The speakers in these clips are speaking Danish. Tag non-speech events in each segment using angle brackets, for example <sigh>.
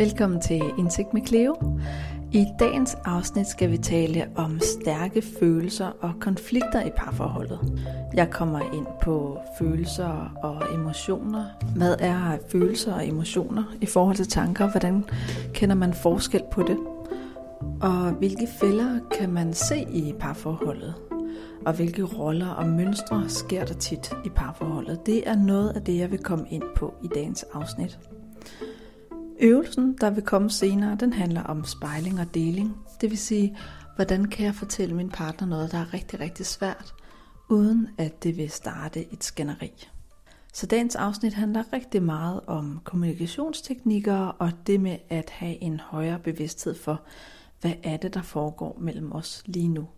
Velkommen til Indsigt med Cleo. I dagens afsnit skal vi tale om stærke følelser og konflikter i parforholdet. Jeg kommer ind på følelser og emotioner. Hvad er følelser og emotioner i forhold til tanker? Hvordan kender man forskel på det? Og hvilke fælder kan man se i parforholdet? Og hvilke roller og mønstre sker der tit i parforholdet? Det er noget af det, jeg vil komme ind på i dagens afsnit. Øvelsen, der vil komme senere, den handler om spejling og deling. Det vil sige, hvordan kan jeg fortælle min partner noget, der er rigtig, rigtig svært, uden at det vil starte et skænderi. Så dagens afsnit handler rigtig meget om kommunikationsteknikker og det med at have en højere bevidsthed for, hvad er det, der foregår mellem os lige nu,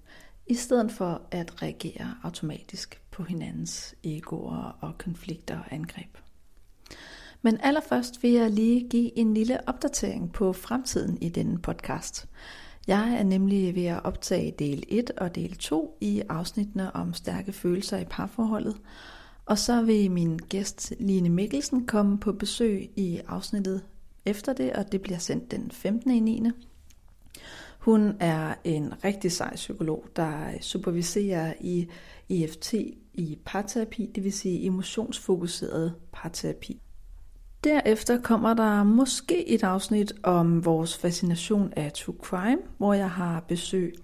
i stedet for at reagere automatisk på hinandens egoer og konflikter og angreb. Men allerførst vil jeg lige give en lille opdatering på fremtiden i denne podcast. Jeg er nemlig ved at optage del 1 og del 2 i afsnittene om stærke følelser i parforholdet. Og så vil min gæst Line Mikkelsen komme på besøg i afsnittet efter det, og det bliver sendt den 15. i 9. Hun er en rigtig sej psykolog, der superviserer i EFT i parterapi, det vil sige emotionsfokuseret parterapi. Derefter kommer der måske et afsnit om vores fascination af true crime, hvor jeg har besøg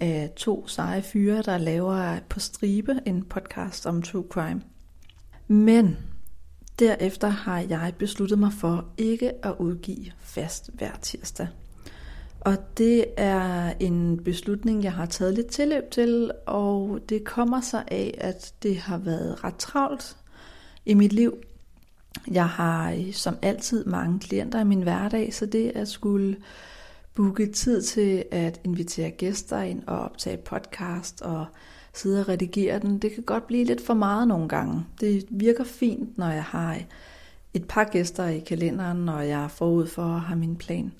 af to seje fyre, der laver på stribe en podcast om true crime. Men derefter har jeg besluttet mig for ikke at udgive fast hver tirsdag. Og det er en beslutning, jeg har taget lidt tilløb til, og det kommer sig af, at det har været ret travlt i mit liv jeg har øh, som altid mange klienter i min hverdag, så det at skulle booke tid til at invitere gæster ind og optage podcast og sidde og redigere den, det kan godt blive lidt for meget nogle gange. Det virker fint, når jeg har et par gæster i kalenderen, når jeg er forud for at have min plan.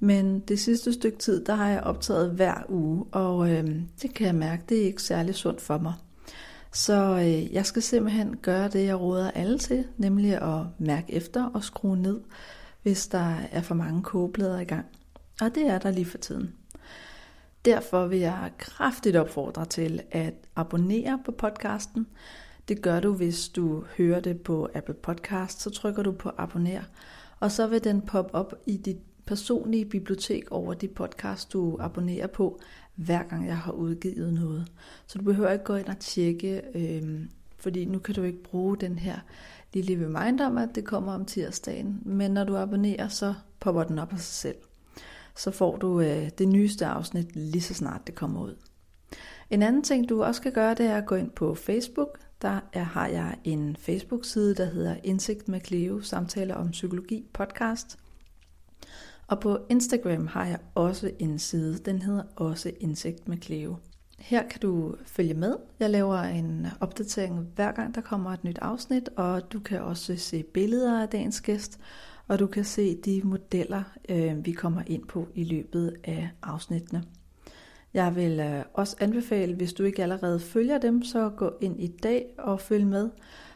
Men det sidste stykke tid, der har jeg optaget hver uge, og øh, det kan jeg mærke, det er ikke særlig sundt for mig. Så øh, jeg skal simpelthen gøre det, jeg råder alle til, nemlig at mærke efter og skrue ned, hvis der er for mange kogeblader i gang. Og det er der lige for tiden. Derfor vil jeg kraftigt opfordre til at abonnere på podcasten. Det gør du, hvis du hører det på Apple Podcast, så trykker du på abonner, og så vil den poppe op i dit personlige bibliotek over de podcast, du abonnerer på, hver gang jeg har udgivet noget. Så du behøver ikke gå ind og tjekke, øh, fordi nu kan du ikke bruge den her lille reminder om, at det kommer om tirsdagen. Men når du abonnerer, så popper den op af sig selv. Så får du øh, det nyeste afsnit lige så snart det kommer ud. En anden ting, du også kan gøre, det er at gå ind på Facebook. Der er, har jeg en Facebook-side, der hedder Indsigt med Cleo, samtaler om psykologi podcast. Og på Instagram har jeg også en side, den hedder også Indsigt med Cleo. Her kan du følge med. Jeg laver en opdatering hver gang der kommer et nyt afsnit, og du kan også se billeder af dagens gæst, og du kan se de modeller, øh, vi kommer ind på i løbet af afsnittene. Jeg vil øh, også anbefale, hvis du ikke allerede følger dem, så gå ind i dag og følg med,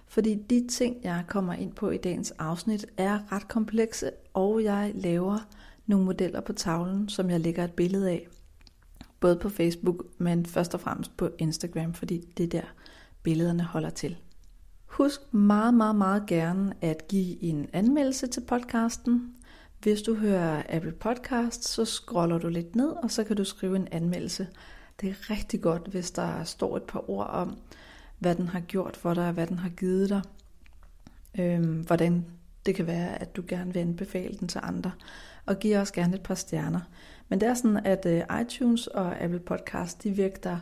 fordi de ting, jeg kommer ind på i dagens afsnit, er ret komplekse, og jeg laver nogle modeller på tavlen, som jeg lægger et billede af. Både på Facebook, men først og fremmest på Instagram, fordi det er der billederne holder til. Husk meget, meget, meget gerne at give en anmeldelse til podcasten. Hvis du hører Apple Podcast, så scroller du lidt ned, og så kan du skrive en anmeldelse. Det er rigtig godt, hvis der står et par ord om, hvad den har gjort for dig, hvad den har givet dig, øhm, hvordan det kan være, at du gerne vil anbefale den til andre og giv os gerne et par stjerner. Men det er sådan, at øh, iTunes og Apple Podcast, de vægter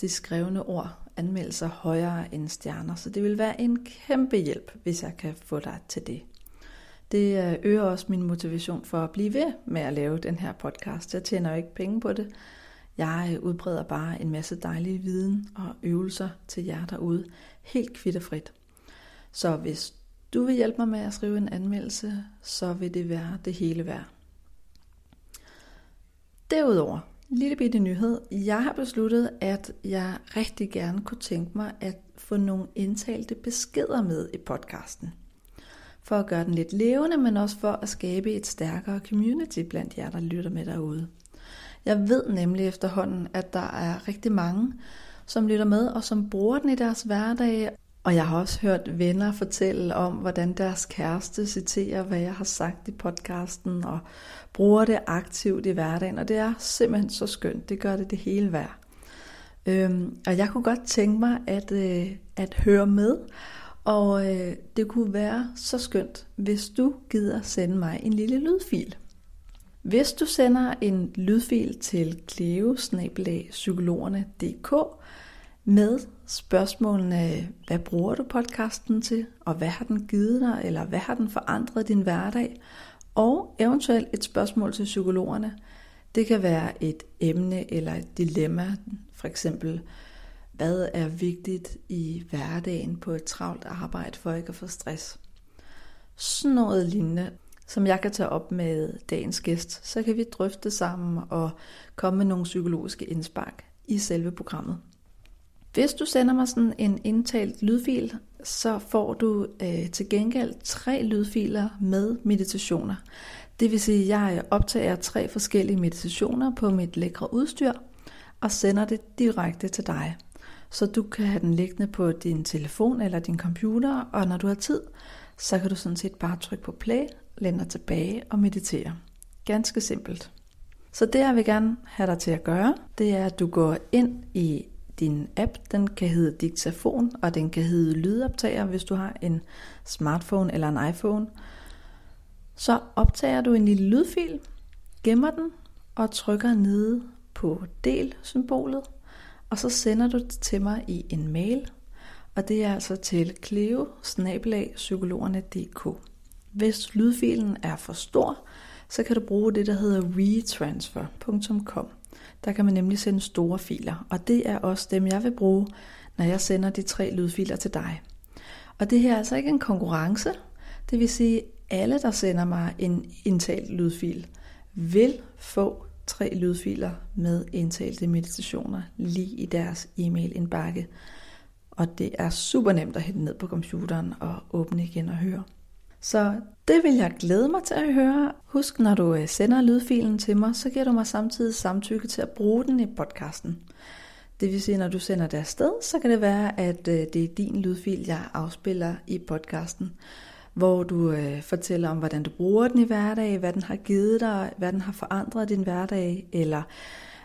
de skrevne ord, anmeldelser højere end stjerner, så det vil være en kæmpe hjælp, hvis jeg kan få dig til det. Det øh, øger også min motivation for at blive ved med at lave den her podcast. Jeg tjener jo ikke penge på det. Jeg øh, udbreder bare en masse dejlig viden og øvelser til jer derude, helt kvitterfrit. Så hvis du vil hjælpe mig med at skrive en anmeldelse, så vil det være det hele værd. Derudover, lille bitte nyhed. Jeg har besluttet, at jeg rigtig gerne kunne tænke mig at få nogle indtalte beskeder med i podcasten. for at gøre den lidt levende, men også for at skabe et stærkere community blandt jer, der lytter med derude. Jeg ved nemlig efterhånden, at der er rigtig mange, som lytter med og som bruger den i deres hverdag. Og jeg har også hørt venner fortælle om, hvordan deres kæreste citerer, hvad jeg har sagt i podcasten, og bruger det aktivt i hverdagen. Og det er simpelthen så skønt. Det gør det det hele værd. Øhm, og jeg kunne godt tænke mig at, øh, at høre med, og øh, det kunne være så skønt, hvis du gider sende mig en lille lydfil. Hvis du sender en lydfil til cleo med spørgsmålene, hvad bruger du podcasten til, og hvad har den givet dig, eller hvad har den forandret din hverdag, og eventuelt et spørgsmål til psykologerne. Det kan være et emne eller et dilemma, for eksempel, hvad er vigtigt i hverdagen på et travlt arbejde for ikke at få stress. Sådan noget lignende, som jeg kan tage op med dagens gæst, så kan vi drøfte sammen og komme med nogle psykologiske indspark i selve programmet. Hvis du sender mig sådan en indtalt lydfil, så får du øh, til gengæld tre lydfiler med meditationer. Det vil sige, at jeg optager tre forskellige meditationer på mit lækre udstyr og sender det direkte til dig. Så du kan have den liggende på din telefon eller din computer, og når du har tid, så kan du sådan set bare trykke på play, lænder tilbage og meditere. Ganske simpelt. Så det jeg vil gerne have dig til at gøre, det er at du går ind i din app. Den kan hedde Diktafon, og den kan hedde Lydoptager, hvis du har en smartphone eller en iPhone. Så optager du en lille lydfil, gemmer den og trykker nede på del-symbolet, og så sender du det til mig i en mail, og det er altså til cleo Hvis lydfilen er for stor, så kan du bruge det, der hedder retransfer.com. Der kan man nemlig sende store filer, og det er også dem, jeg vil bruge, når jeg sender de tre lydfiler til dig. Og det her er altså ikke en konkurrence, det vil sige, alle, der sender mig en indtalt lydfil, vil få tre lydfiler med indtalte meditationer lige i deres e-mail indbakke. Og det er super nemt at hente ned på computeren og åbne igen og høre. Så det vil jeg glæde mig til at høre. Husk, når du øh, sender lydfilen til mig, så giver du mig samtidig samtykke til at bruge den i podcasten. Det vil sige, når du sender det afsted, så kan det være, at øh, det er din lydfil, jeg afspiller i podcasten hvor du øh, fortæller om, hvordan du bruger den i hverdag, hvad den har givet dig, hvad den har forandret din hverdag, eller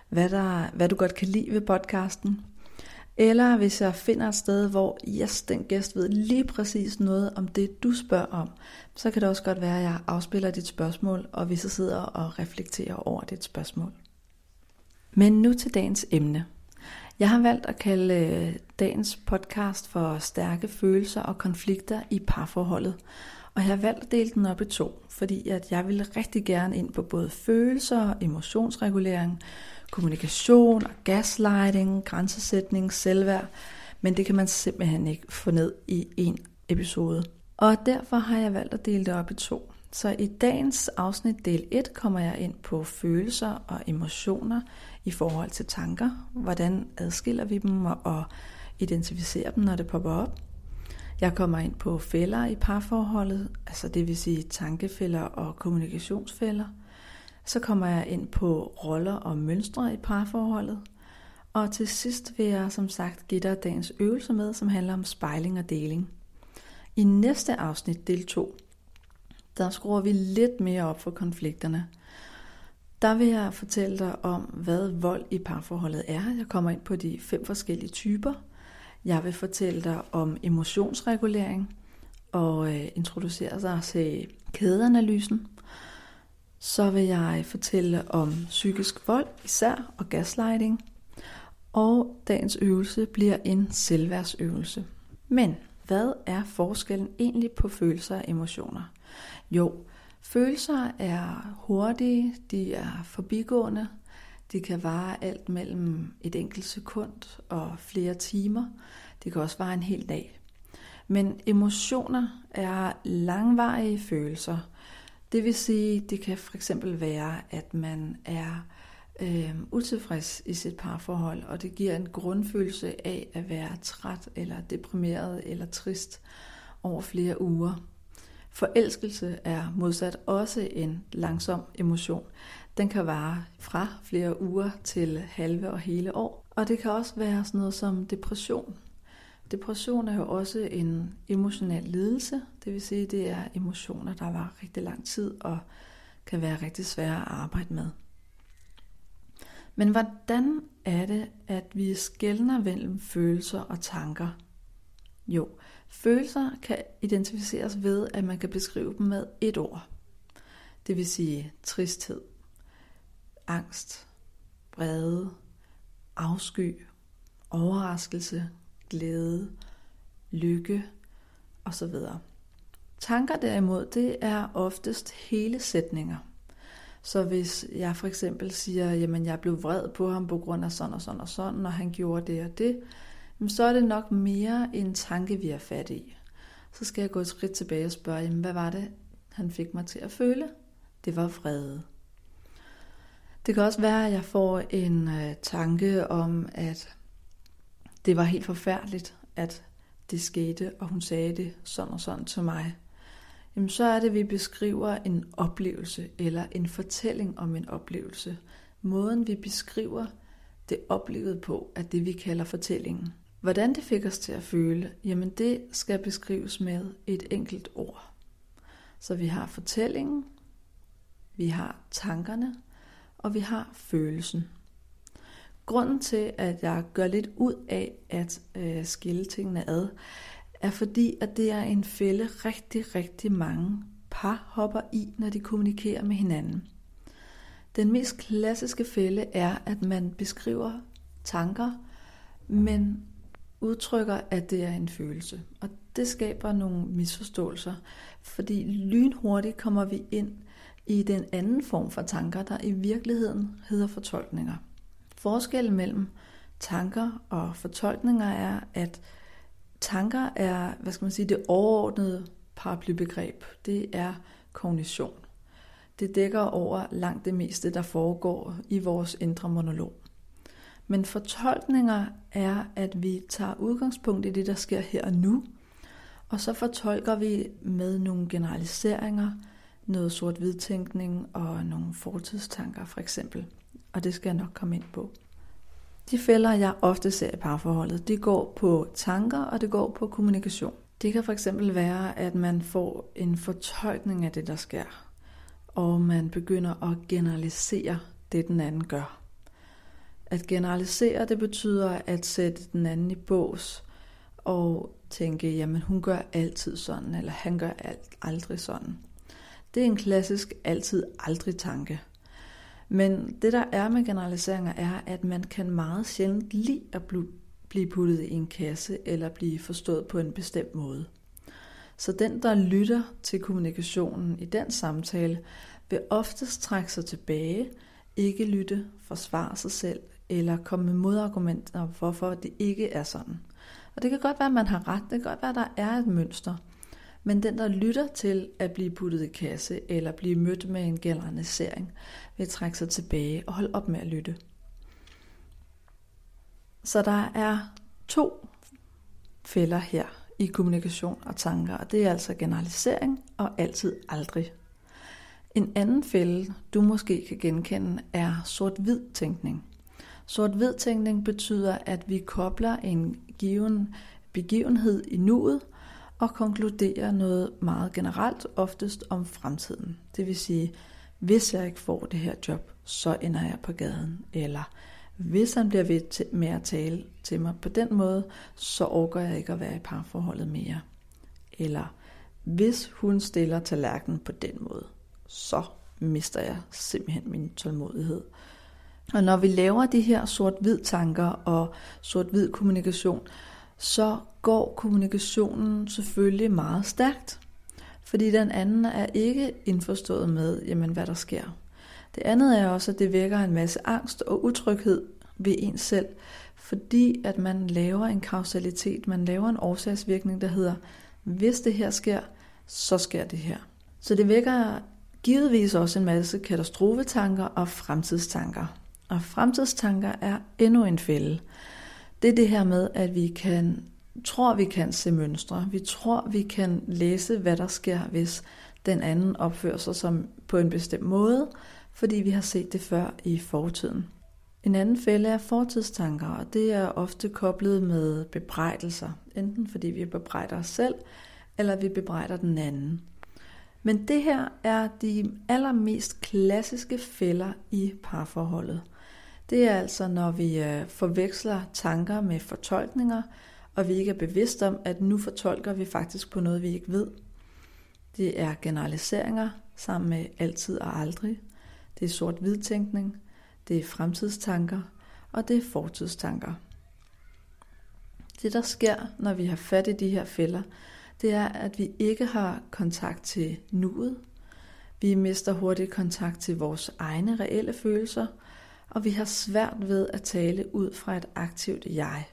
hvad, der, hvad du godt kan lide ved podcasten. Eller hvis jeg finder et sted, hvor yes, den gæst ved lige præcis noget om det, du spørger om, så kan det også godt være, at jeg afspiller dit spørgsmål, og vi så sidder og reflekterer over dit spørgsmål. Men nu til dagens emne. Jeg har valgt at kalde øh, dagens podcast for stærke følelser og konflikter i parforholdet. Og jeg har valgt at dele den op i to, fordi at jeg vil rigtig gerne ind på både følelser, emotionsregulering, kommunikation og gaslighting, grænsesætning, selvværd, men det kan man simpelthen ikke få ned i en episode. Og derfor har jeg valgt at dele det op i to. Så i dagens afsnit del 1 kommer jeg ind på følelser og emotioner i forhold til tanker. Hvordan adskiller vi dem og identificerer dem, når det popper op. Jeg kommer ind på fælder i parforholdet, altså det vil sige tankefælder og kommunikationsfælder. Så kommer jeg ind på roller og mønstre i parforholdet. Og til sidst vil jeg som sagt give dig dagens øvelse med, som handler om spejling og deling. I næste afsnit, del 2, der skruer vi lidt mere op for konflikterne. Der vil jeg fortælle dig om, hvad vold i parforholdet er. Jeg kommer ind på de fem forskellige typer. Jeg vil fortælle dig om emotionsregulering og øh, introducere dig til kædeanalysen. Så vil jeg fortælle om psykisk vold, især og gaslighting. Og dagens øvelse bliver en selvværdsøvelse. Men hvad er forskellen egentlig på følelser og emotioner? Jo, følelser er hurtige, de er forbigående, de kan vare alt mellem et enkelt sekund og flere timer. Det kan også vare en hel dag. Men emotioner er langvarige følelser. Det vil sige, det kan for eksempel være, at man er øh, utilfreds i sit parforhold, og det giver en grundfølelse af at være træt eller deprimeret eller trist over flere uger. Forelskelse er modsat også en langsom emotion. Den kan vare fra flere uger til halve og hele år. Og det kan også være sådan noget som depression. Depression er jo også en emotionel lidelse, det vil sige, det er emotioner, der var rigtig lang tid og kan være rigtig svære at arbejde med. Men hvordan er det, at vi skældner mellem følelser og tanker? Jo, følelser kan identificeres ved, at man kan beskrive dem med et ord. Det vil sige tristhed, angst, vrede, afsky, overraskelse, glæde, lykke osv. Tanker derimod, det er oftest hele sætninger. Så hvis jeg for eksempel siger, jamen jeg blev vred på ham på grund af sådan og sådan og sådan, og han gjorde det og det, så er det nok mere en tanke, vi er fat i. Så skal jeg gå et skridt tilbage og spørge, jamen hvad var det, han fik mig til at føle? Det var vrede. Det kan også være, at jeg får en øh, tanke om, at det var helt forfærdeligt, at det skete, og hun sagde det sådan og sådan til mig. Jamen så er det, at vi beskriver en oplevelse eller en fortælling om en oplevelse. Måden vi beskriver det oplevede på, er det vi kalder fortællingen. Hvordan det fik os til at føle, jamen det skal beskrives med et enkelt ord. Så vi har fortællingen, vi har tankerne, og vi har følelsen. Grunden til, at jeg gør lidt ud af at øh, skille tingene ad, er fordi, at det er en fælde rigtig, rigtig mange par hopper i, når de kommunikerer med hinanden. Den mest klassiske fælde er, at man beskriver tanker, men udtrykker, at det er en følelse. Og det skaber nogle misforståelser, fordi lynhurtigt kommer vi ind i den anden form for tanker, der i virkeligheden hedder fortolkninger. Forskellen mellem tanker og fortolkninger er, at tanker er, hvad skal man sige, det overordnede paraplybegreb. Det er kognition. Det dækker over langt det meste, der foregår i vores indre monolog. Men fortolkninger er, at vi tager udgangspunkt i det, der sker her og nu, og så fortolker vi med nogle generaliseringer, noget sort-hvid-tænkning og nogle fortidstanker for eksempel. Og det skal jeg nok komme ind på. De fælder, jeg ofte ser i parforholdet, de går på tanker, og det går på kommunikation. Det kan for eksempel være, at man får en fortolkning af det, der sker, og man begynder at generalisere det, den anden gør. At generalisere, det betyder at sætte den anden i bås og tænke, jamen hun gør altid sådan, eller han gør alt, aldrig sådan. Det er en klassisk altid aldrig tanke. Men det der er med generaliseringer er, at man kan meget sjældent lide at blive puttet i en kasse eller blive forstået på en bestemt måde. Så den, der lytter til kommunikationen i den samtale, vil oftest trække sig tilbage, ikke lytte, forsvare sig selv eller komme med modargumenter, hvorfor det ikke er sådan. Og det kan godt være, at man har ret. Det kan godt være, at der er et mønster. Men den, der lytter til at blive puttet i kasse eller blive mødt med en generalisering, vil trække sig tilbage og holde op med at lytte. Så der er to fælder her i kommunikation og tanker, og det er altså generalisering og altid aldrig. En anden fælde, du måske kan genkende, er sort-hvid tænkning. Sort-hvid tænkning betyder, at vi kobler en given begivenhed i nuet og konkluderer noget meget generelt, oftest om fremtiden. Det vil sige, hvis jeg ikke får det her job, så ender jeg på gaden. Eller hvis han bliver ved med at tale til mig på den måde, så overgår jeg ikke at være i parforholdet mere. Eller hvis hun stiller tallerkenen på den måde, så mister jeg simpelthen min tålmodighed. Og når vi laver de her sort-hvid tanker og sort-hvid kommunikation, så går kommunikationen selvfølgelig meget stærkt. Fordi den anden er ikke indforstået med, jamen, hvad der sker. Det andet er også, at det vækker en masse angst og utryghed ved en selv, fordi at man laver en kausalitet, man laver en årsagsvirkning, der hedder, hvis det her sker, så sker det her. Så det vækker givetvis også en masse katastrofetanker og fremtidstanker. Og fremtidstanker er endnu en fælde. Det er det her med, at vi kan tror, vi kan se mønstre. Vi tror, vi kan læse, hvad der sker, hvis den anden opfører sig som på en bestemt måde, fordi vi har set det før i fortiden. En anden fælde er fortidstanker, og det er ofte koblet med bebrejdelser, enten fordi vi bebrejder os selv, eller vi bebrejder den anden. Men det her er de allermest klassiske fælder i parforholdet. Det er altså, når vi øh, forveksler tanker med fortolkninger, og vi ikke er bevidst om, at nu fortolker vi faktisk på noget, vi ikke ved. Det er generaliseringer sammen med altid og aldrig. Det er sort-hvid tænkning. Det er fremtidstanker. Og det er fortidstanker. Det, der sker, når vi har fat i de her fælder, det er, at vi ikke har kontakt til nuet. Vi mister hurtigt kontakt til vores egne reelle følelser, og vi har svært ved at tale ud fra et aktivt jeg.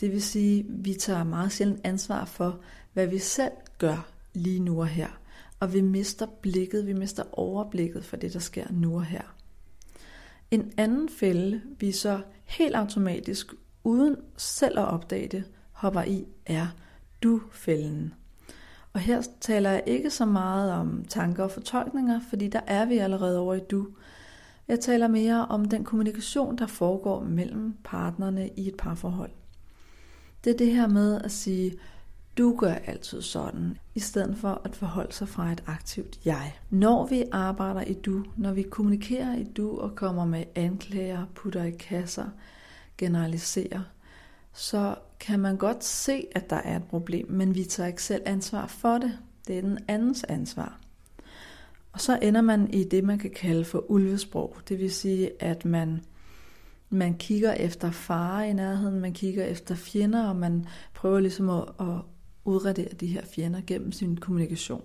Det vil sige, at vi tager meget sjældent ansvar for, hvad vi selv gør lige nu og her. Og vi mister blikket, vi mister overblikket for det, der sker nu og her. En anden fælde, vi så helt automatisk, uden selv at opdage det, hopper i, er du-fælden. Og her taler jeg ikke så meget om tanker og fortolkninger, fordi der er vi allerede over i du. Jeg taler mere om den kommunikation, der foregår mellem partnerne i et parforhold. Det er det her med at sige, du gør altid sådan, i stedet for at forholde sig fra et aktivt jeg. Når vi arbejder i du, når vi kommunikerer i du og kommer med anklager, putter i kasser, generaliserer, så kan man godt se, at der er et problem, men vi tager ikke selv ansvar for det. Det er den andens ansvar. Og så ender man i det, man kan kalde for ulvesprog. Det vil sige, at man, man kigger efter fare i nærheden, man kigger efter fjender, og man prøver ligesom at, at udradere de her fjender gennem sin kommunikation.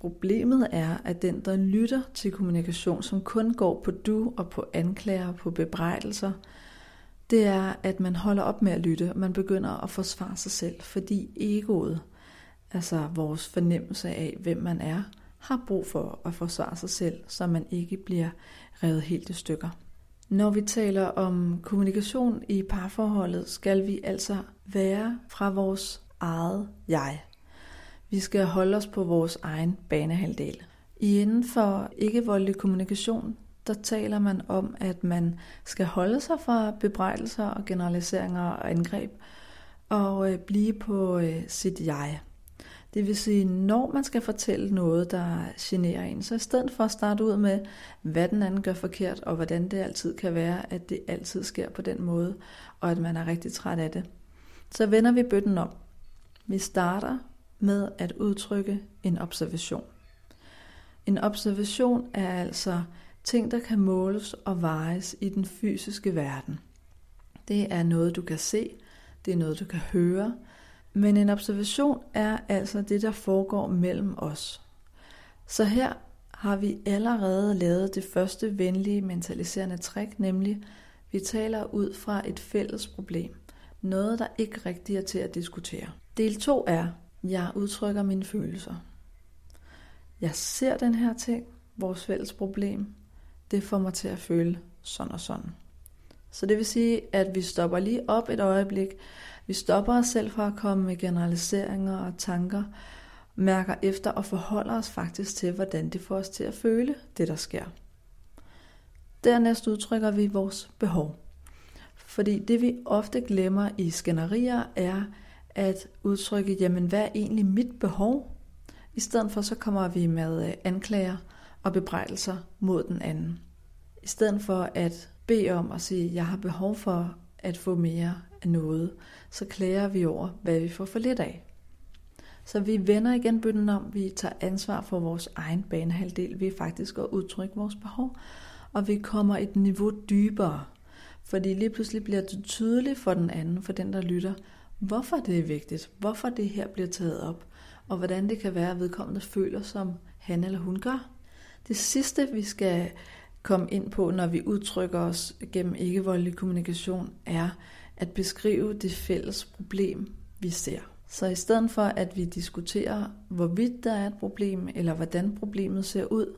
Problemet er, at den, der lytter til kommunikation, som kun går på du og på anklager, og på bebrejdelser, det er, at man holder op med at lytte, og man begynder at forsvare sig selv, fordi egoet, altså vores fornemmelse af, hvem man er, har brug for at forsvare sig selv, så man ikke bliver revet helt i stykker. Når vi taler om kommunikation i parforholdet, skal vi altså være fra vores eget jeg. Vi skal holde os på vores egen banehalvdel. I inden for ikke-voldelig kommunikation, der taler man om, at man skal holde sig fra bebrejdelser og generaliseringer og angreb, og øh, blive på øh, sit jeg. Det vil sige, når man skal fortælle noget, der generer en, så i stedet for at starte ud med, hvad den anden gør forkert, og hvordan det altid kan være, at det altid sker på den måde, og at man er rigtig træt af det, så vender vi bøtten om. Vi starter med at udtrykke en observation. En observation er altså ting, der kan måles og vejes i den fysiske verden. Det er noget, du kan se, det er noget, du kan høre, men en observation er altså det, der foregår mellem os. Så her har vi allerede lavet det første venlige mentaliserende trick, nemlig vi taler ud fra et fælles problem. Noget, der ikke rigtig er til at diskutere. Del 2 er, jeg udtrykker mine følelser. Jeg ser den her ting, vores fælles problem. Det får mig til at føle sådan og sådan. Så det vil sige, at vi stopper lige op et øjeblik, vi stopper os selv fra at komme med generaliseringer og tanker, mærker efter og forholder os faktisk til, hvordan det får os til at føle det, der sker. Dernæst udtrykker vi vores behov. Fordi det vi ofte glemmer i skænderier er at udtrykke, jamen hvad er egentlig mit behov? I stedet for så kommer vi med øh, anklager og bebrejdelser mod den anden. I stedet for at bede om at sige, jeg har behov for at få mere af noget, så klager vi over, hvad vi får for lidt af. Så vi vender igen bøtten om, vi tager ansvar for vores egen banehalvdel, vi er faktisk at udtrykke vores behov, og vi kommer et niveau dybere. Fordi lige pludselig bliver det tydeligt for den anden, for den der lytter, hvorfor det er vigtigt, hvorfor det her bliver taget op, og hvordan det kan være, at vedkommende føler, som han eller hun gør. Det sidste, vi skal komme ind på, når vi udtrykker os gennem ikke-voldelig kommunikation, er at beskrive det fælles problem, vi ser. Så i stedet for, at vi diskuterer, hvorvidt der er et problem, eller hvordan problemet ser ud,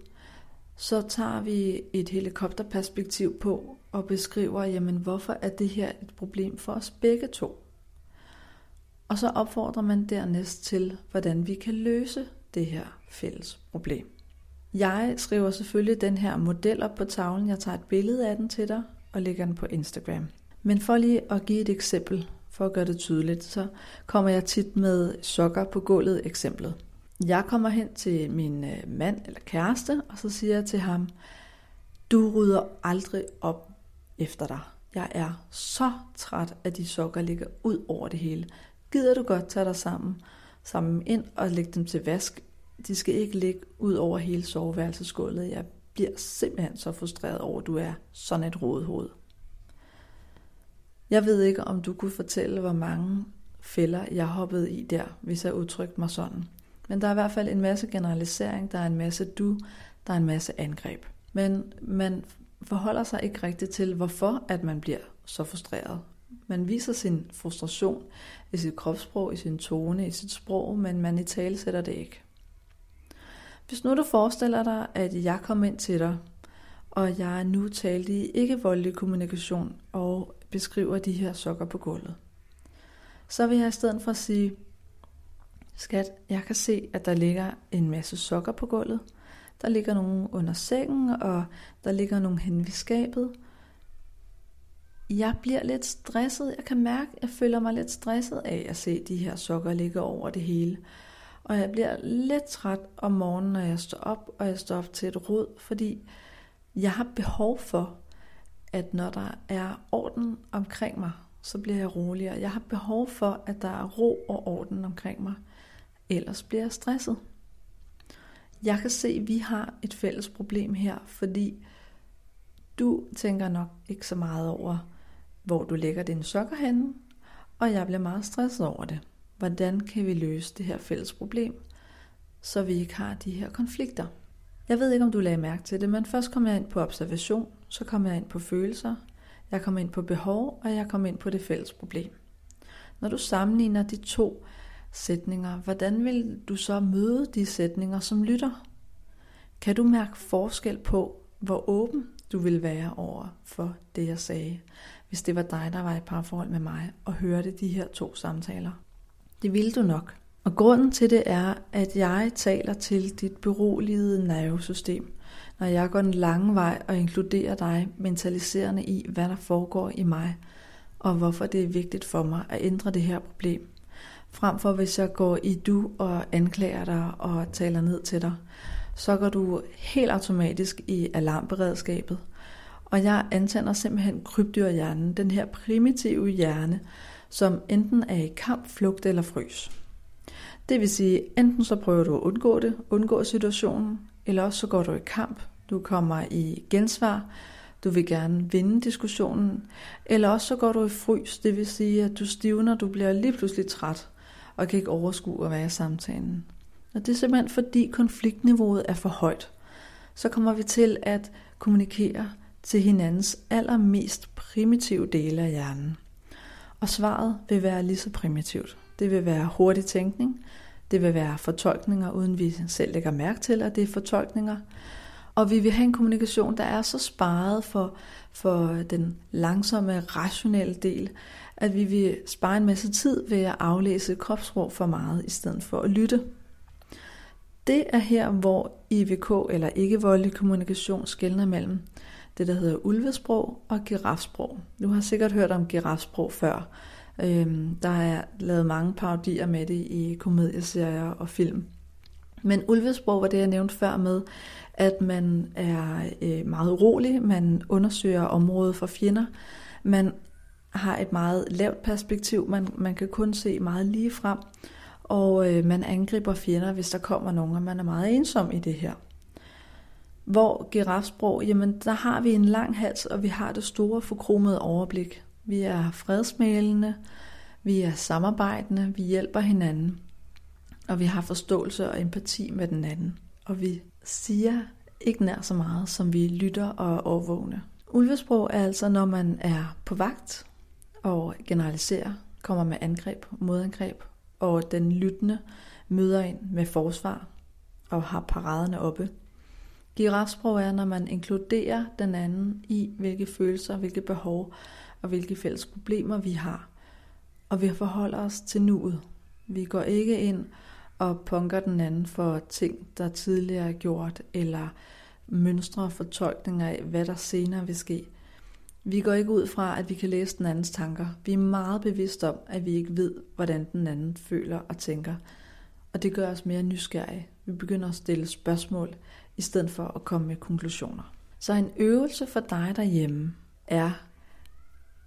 så tager vi et helikopterperspektiv på og beskriver, jamen hvorfor er det her et problem for os begge to? Og så opfordrer man dernæst til, hvordan vi kan løse det her fælles problem. Jeg skriver selvfølgelig den her model op på tavlen. Jeg tager et billede af den til dig og lægger den på Instagram. Men for lige at give et eksempel, for at gøre det tydeligt, så kommer jeg tit med sokker på gulvet eksemplet. Jeg kommer hen til min øh, mand eller kæreste, og så siger jeg til ham, du rydder aldrig op efter dig. Jeg er så træt, at de sokker ligger ud over det hele. Gider du godt tage dig sammen, sammen ind og lægge dem til vask? De skal ikke ligge ud over hele soveværelsesgulvet. Jeg bliver simpelthen så frustreret over, at du er sådan et rådhoved. Jeg ved ikke, om du kunne fortælle, hvor mange fælder jeg hoppede i der, hvis jeg udtrykte mig sådan. Men der er i hvert fald en masse generalisering, der er en masse du, der er en masse angreb. Men man forholder sig ikke rigtigt til, hvorfor at man bliver så frustreret. Man viser sin frustration i sit kropssprog, i sin tone, i sit sprog, men man i tale sætter det ikke. Hvis nu du forestiller dig, at jeg kom ind til dig, og jeg nu talte i ikke-voldelig kommunikation og beskriver de her sokker på gulvet, så vil jeg i stedet for at sige, skat, jeg kan se, at der ligger en masse sokker på gulvet. Der ligger nogle under sengen, og der ligger nogle hen ved skabet. Jeg bliver lidt stresset. Jeg kan mærke, at jeg føler mig lidt stresset af at se de her sokker ligge over det hele. Og jeg bliver lidt træt om morgenen, når jeg står op, og jeg står op til et rod, fordi jeg har behov for, at når der er orden omkring mig, så bliver jeg roligere. Jeg har behov for, at der er ro og orden omkring mig. Ellers bliver jeg stresset. Jeg kan se, at vi har et fælles problem her, fordi du tænker nok ikke så meget over, hvor du lægger dine sokker henne, og jeg bliver meget stresset over det. Hvordan kan vi løse det her fælles problem, så vi ikke har de her konflikter? Jeg ved ikke, om du lagde mærke til det, men først kom jeg ind på observation, så kom jeg ind på følelser, jeg kom ind på behov, og jeg kom ind på det fælles problem. Når du sammenligner de to sætninger, hvordan vil du så møde de sætninger som lytter? Kan du mærke forskel på, hvor åben du vil være over for det, jeg sagde, hvis det var dig, der var i parforhold med mig og hørte de her to samtaler? Det ville du nok. Og grunden til det er, at jeg taler til dit beroligede nervesystem, når jeg går den lange vej og inkluderer dig mentaliserende i, hvad der foregår i mig, og hvorfor det er vigtigt for mig at ændre det her problem. Frem for hvis jeg går i du og anklager dig og taler ned til dig, så går du helt automatisk i alarmberedskabet. Og jeg antænder simpelthen krybdyrhjernen, den her primitive hjerne, som enten er i kamp, flugt eller frys. Det vil sige, enten så prøver du at undgå det, undgå situationen, eller også så går du i kamp, du kommer i gensvar, du vil gerne vinde diskussionen, eller også så går du i frys, det vil sige, at du stivner, du bliver lige pludselig træt, og kan ikke overskue at være i samtalen. Og det er simpelthen fordi konfliktniveauet er for højt. Så kommer vi til at kommunikere til hinandens allermest primitive dele af hjernen. Og svaret vil være lige så primitivt. Det vil være hurtig tænkning, det vil være fortolkninger, uden vi selv lægger mærke til, at det er fortolkninger. Og vi vil have en kommunikation, der er så sparet for, for den langsomme, rationelle del, at vi vil spare en masse tid ved at aflæse kropssprog for meget, i stedet for at lytte. Det er her, hvor IVK eller ikke-voldelig kommunikation skældner mellem det, der hedder ulvesprog og girafsprog. Du har sikkert hørt om girafsprog før. Øhm, der er lavet mange parodier med det i komedieserier og film. Men ulvesprog var det, jeg nævnte før med, at man er øh, meget urolig, man undersøger området for fjender, man har et meget lavt perspektiv, man, man kan kun se meget lige frem, og øh, man angriber fjender, hvis der kommer nogen, og man er meget ensom i det her. Hvor girafsprog, jamen der har vi en lang hals, og vi har det store forkromede overblik. Vi er fredsmælende, vi er samarbejdende, vi hjælper hinanden, og vi har forståelse og empati med den anden. Og vi siger ikke nær så meget, som vi lytter og er overvågne. Ulvesprog er altså, når man er på vagt og generaliserer, kommer med angreb, modangreb, og den lyttende møder ind med forsvar og har paraderne oppe. Girafsprog er, når man inkluderer den anden i, hvilke følelser, hvilke behov og hvilke fælles problemer vi har. Og vi forholder os til nuet. Vi går ikke ind og punker den anden for ting, der tidligere er gjort, eller mønstre og fortolkninger af, hvad der senere vil ske. Vi går ikke ud fra, at vi kan læse den andens tanker. Vi er meget bevidste om, at vi ikke ved, hvordan den anden føler og tænker. Og det gør os mere nysgerrige. Vi begynder at stille spørgsmål, i stedet for at komme med konklusioner. Så en øvelse for dig derhjemme er,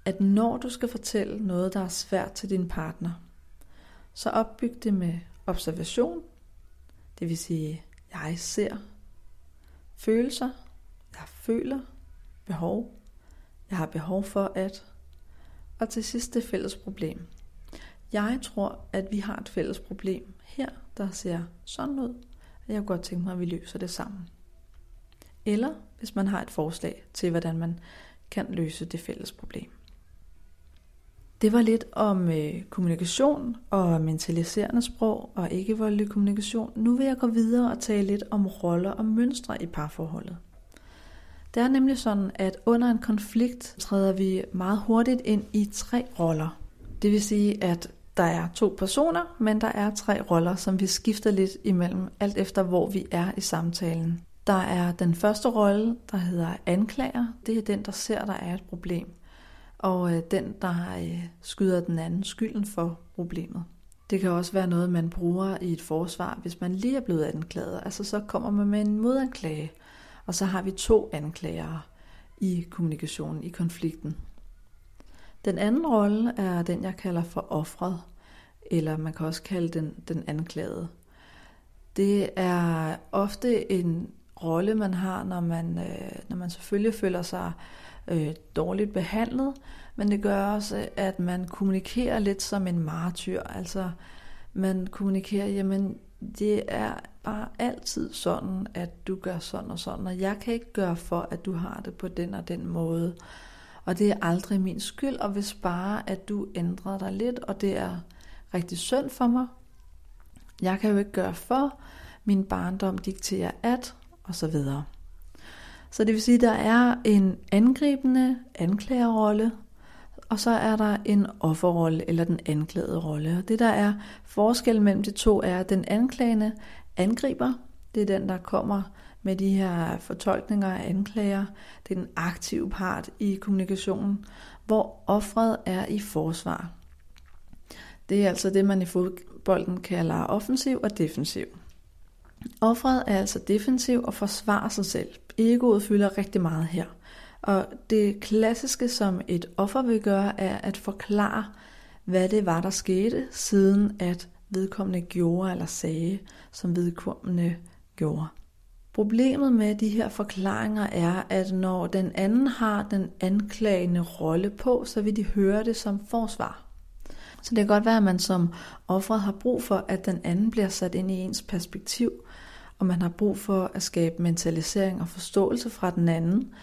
at når du skal fortælle noget, der er svært til din partner, så opbyg det med observation, det vil sige, jeg ser følelser, jeg føler behov, jeg har behov for at, og til sidst det fælles problem. Jeg tror, at vi har et fælles problem her, der ser sådan ud, jeg kunne godt tænke mig, at vi løser det sammen. Eller hvis man har et forslag til, hvordan man kan løse det fælles problem. Det var lidt om øh, kommunikation og mentaliserende sprog og ikke voldelig kommunikation. Nu vil jeg gå videre og tale lidt om roller og mønstre i parforholdet. Det er nemlig sådan, at under en konflikt træder vi meget hurtigt ind i tre roller. Det vil sige, at der er to personer, men der er tre roller, som vi skifter lidt imellem, alt efter hvor vi er i samtalen. Der er den første rolle, der hedder anklager. Det er den, der ser, der er et problem og øh, den, der øh, skyder den anden skylden for problemet. Det kan også være noget, man bruger i et forsvar, hvis man lige er blevet anklaget. Altså så kommer man med en modanklage, og så har vi to anklagere i kommunikationen, i konflikten. Den anden rolle er den, jeg kalder for offret, eller man kan også kalde den den anklagede. Det er ofte en rolle, man har, når man, øh, når man selvfølgelig føler sig øh, dårligt behandlet, men det gør også, at man kommunikerer lidt som en martyr. Altså, man kommunikerer, jamen, det er bare altid sådan, at du gør sådan og sådan, og jeg kan ikke gøre for, at du har det på den og den måde. Og det er aldrig min skyld, og hvis bare, at du ændrer dig lidt, og det er rigtig synd for mig, jeg kan jo ikke gøre for, min barndom dikterer at, og så videre. Så det vil sige, at der er en angribende anklagerrolle, og så er der en offerrolle eller den anklagede rolle. Og det der er forskel mellem de to er, at den anklagende angriber, det er den, der kommer med de her fortolkninger og anklager. Det er den aktive part i kommunikationen, hvor offret er i forsvar. Det er altså det, man i fodbolden kalder offensiv og defensiv. Offret er altså defensiv og forsvarer sig selv. Egoet fylder rigtig meget her. Og det klassiske, som et offer vil gøre, er at forklare, hvad det var, der skete, siden at vedkommende gjorde eller sagde, som vedkommende gjorde. Problemet med de her forklaringer er, at når den anden har den anklagende rolle på, så vil de høre det som forsvar. Så det kan godt være, at man som offeret har brug for, at den anden bliver sat ind i ens perspektiv, og man har brug for at skabe mentalisering og forståelse fra den anden,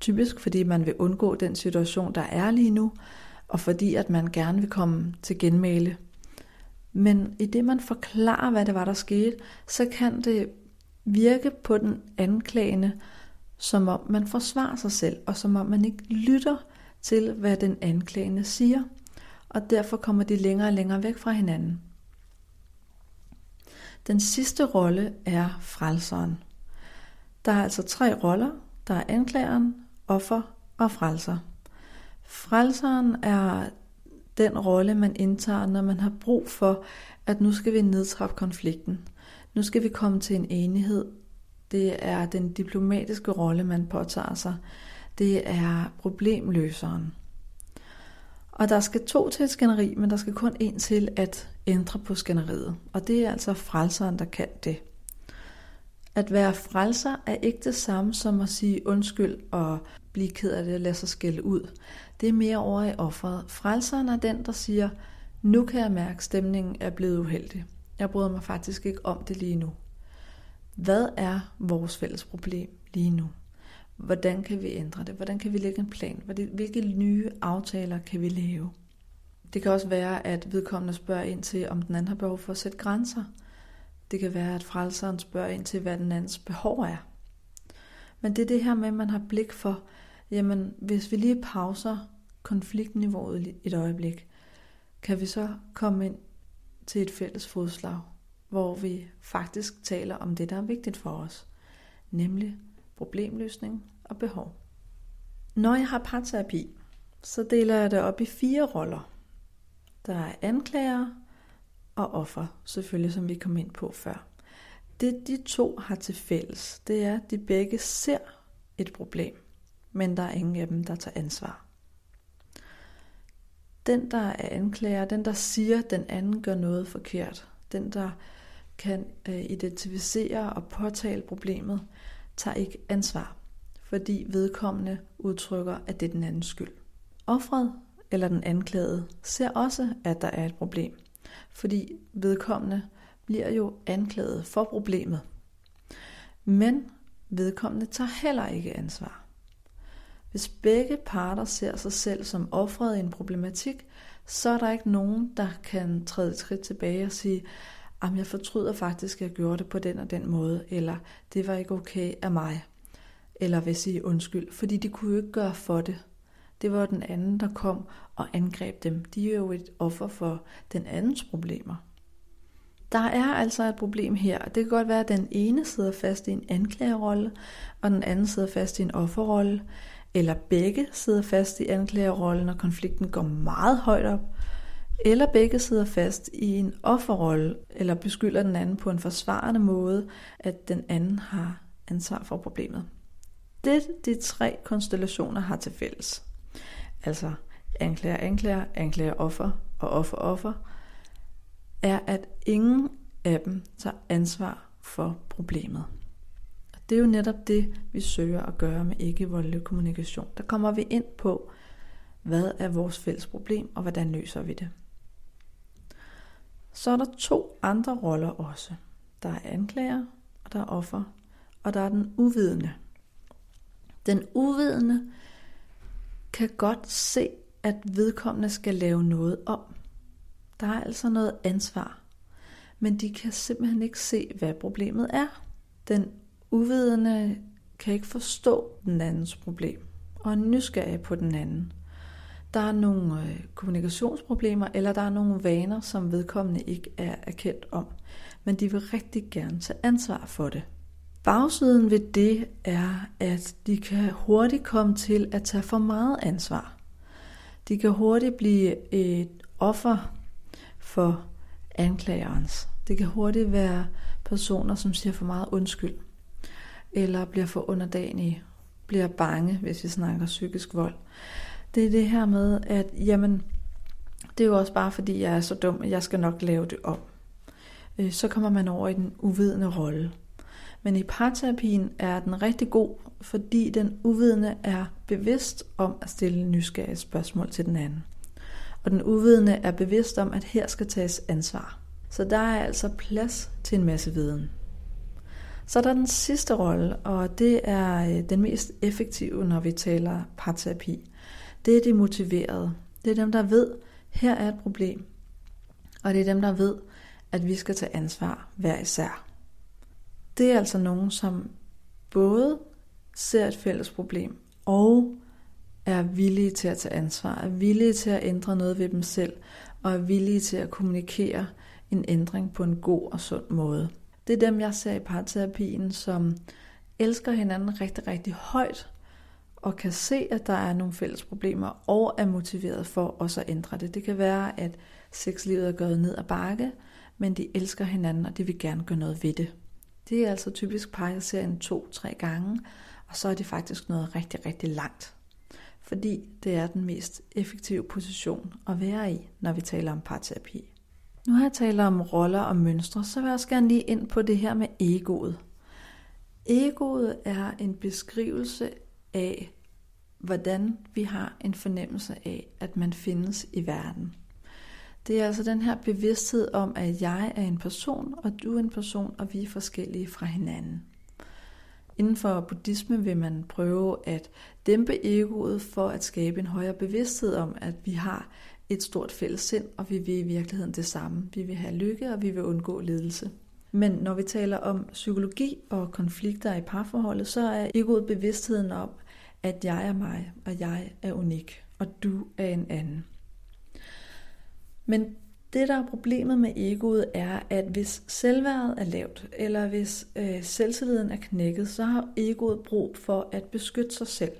typisk fordi man vil undgå den situation, der er lige nu, og fordi at man gerne vil komme til genmæle. Men i det man forklarer, hvad det var, der skete, så kan det virke på den anklagende, som om man forsvarer sig selv, og som om man ikke lytter til, hvad den anklagende siger, og derfor kommer de længere og længere væk fra hinanden. Den sidste rolle er frelseren. Der er altså tre roller. Der er anklageren, offer og frelser. Frelseren er den rolle, man indtager, når man har brug for, at nu skal vi nedtrappe konflikten. Nu skal vi komme til en enighed. Det er den diplomatiske rolle, man påtager sig. Det er problemløseren. Og der skal to til et skænderi, men der skal kun en til at ændre på skænderiet. Og det er altså frelseren, der kan det. At være frelser er ikke det samme som at sige undskyld og blive ked af det og lade sig skælde ud. Det er mere over i offeret. Frelseren er den, der siger, nu kan jeg mærke, at stemningen er blevet uheldig. Jeg bryder mig faktisk ikke om det lige nu. Hvad er vores fælles problem lige nu? Hvordan kan vi ændre det? Hvordan kan vi lægge en plan? Hvilke nye aftaler kan vi lave? Det kan også være, at vedkommende spørger ind til, om den anden har behov for at sætte grænser. Det kan være, at frelseren spørger ind til, hvad den andens behov er. Men det er det her med, at man har blik for, jamen hvis vi lige pauser konfliktniveauet et øjeblik, kan vi så komme ind til et fælles fodslag, hvor vi faktisk taler om det, der er vigtigt for os, nemlig problemløsning og behov. Når jeg har parterapi, så deler jeg det op i fire roller. Der er anklager og offer, selvfølgelig som vi kom ind på før. Det de to har til fælles, det er, at de begge ser et problem, men der er ingen af dem, der tager ansvar. Den, der er anklager, den, der siger, at den anden gør noget forkert, den, der kan øh, identificere og påtale problemet, tager ikke ansvar, fordi vedkommende udtrykker, at det er den andens skyld. Offret eller den anklagede ser også, at der er et problem, fordi vedkommende bliver jo anklaget for problemet. Men vedkommende tager heller ikke ansvar. Hvis begge parter ser sig selv som offret i en problematik, så er der ikke nogen, der kan træde et skridt tilbage og sige, at jeg fortryder faktisk, at jeg gjorde det på den og den måde, eller det var ikke okay af mig, eller vil sige undskyld, fordi de kunne jo ikke gøre for det. Det var den anden, der kom og angreb dem. De er jo et offer for den andens problemer. Der er altså et problem her. Det kan godt være, at den ene sidder fast i en anklagerolle, og den anden sidder fast i en offerrolle, eller begge sidder fast i anklagerrollen, og konflikten går meget højt op, eller begge sidder fast i en offerrolle, eller beskylder den anden på en forsvarende måde, at den anden har ansvar for problemet. Det de tre konstellationer har til fælles. Altså anklager, anklager, anklager, offer og offer, offer, er, at ingen af dem tager ansvar for problemet. Det er jo netop det, vi søger at gøre med ikke-voldelig kommunikation. Der kommer vi ind på, hvad er vores fælles problem, og hvordan løser vi det. Så er der to andre roller også. Der er anklager, og der er offer, og der er den uvidende. Den uvidende kan godt se, at vedkommende skal lave noget om. Der er altså noget ansvar. Men de kan simpelthen ikke se, hvad problemet er. Den uvidende kan ikke forstå den andens problem, og er nysgerrig på den anden. Der er nogle øh, kommunikationsproblemer, eller der er nogle vaner, som vedkommende ikke er erkendt om, men de vil rigtig gerne tage ansvar for det. Bagsiden ved det er, at de kan hurtigt komme til at tage for meget ansvar. De kan hurtigt blive et offer for anklagerens. Det kan hurtigt være personer, som siger for meget undskyld, eller bliver for underdanig, bliver bange, hvis vi snakker psykisk vold. Det er det her med, at jamen, det er jo også bare fordi, jeg er så dum, at jeg skal nok lave det om. Øh, så kommer man over i den uvidende rolle. Men i parterapien er den rigtig god, fordi den uvidende er bevidst om at stille nysgerrige spørgsmål til den anden. Og den uvidende er bevidst om, at her skal tages ansvar. Så der er altså plads til en masse viden. Så er der den sidste rolle, og det er øh, den mest effektive, når vi taler parterapi. Det er de motiverede. Det er dem, der ved, her er et problem. Og det er dem, der ved, at vi skal tage ansvar hver især. Det er altså nogen, som både ser et fælles problem og er villige til at tage ansvar, er villige til at ændre noget ved dem selv, og er villige til at kommunikere en ændring på en god og sund måde. Det er dem, jeg ser i parterapien, som elsker hinanden rigtig, rigtig højt, og kan se, at der er nogle fælles problemer, og er motiveret for også at ændre det. Det kan være, at sexlivet er gået ned ad bakke, men de elsker hinanden, og de vil gerne gøre noget ved det. Det er altså typisk par, jeg ser en to-tre gange, og så er det faktisk noget rigtig, rigtig langt. Fordi det er den mest effektive position at være i, når vi taler om parterapi. Nu har jeg talt om roller og mønstre, så vil jeg også gerne lige ind på det her med egoet. Egoet er en beskrivelse af, hvordan vi har en fornemmelse af, at man findes i verden. Det er altså den her bevidsthed om, at jeg er en person, og du er en person, og vi er forskellige fra hinanden. Inden for buddhisme vil man prøve at dæmpe egoet for at skabe en højere bevidsthed om, at vi har et stort fælles sind, og vi vil i virkeligheden det samme. Vi vil have lykke, og vi vil undgå lidelse. Men når vi taler om psykologi og konflikter i parforholdet, så er egoet bevidstheden om, at jeg er mig, og jeg er unik, og du er en anden. Men det, der er problemet med egoet, er, at hvis selvværdet er lavt, eller hvis øh, selvtilliden er knækket, så har egoet brug for at beskytte sig selv.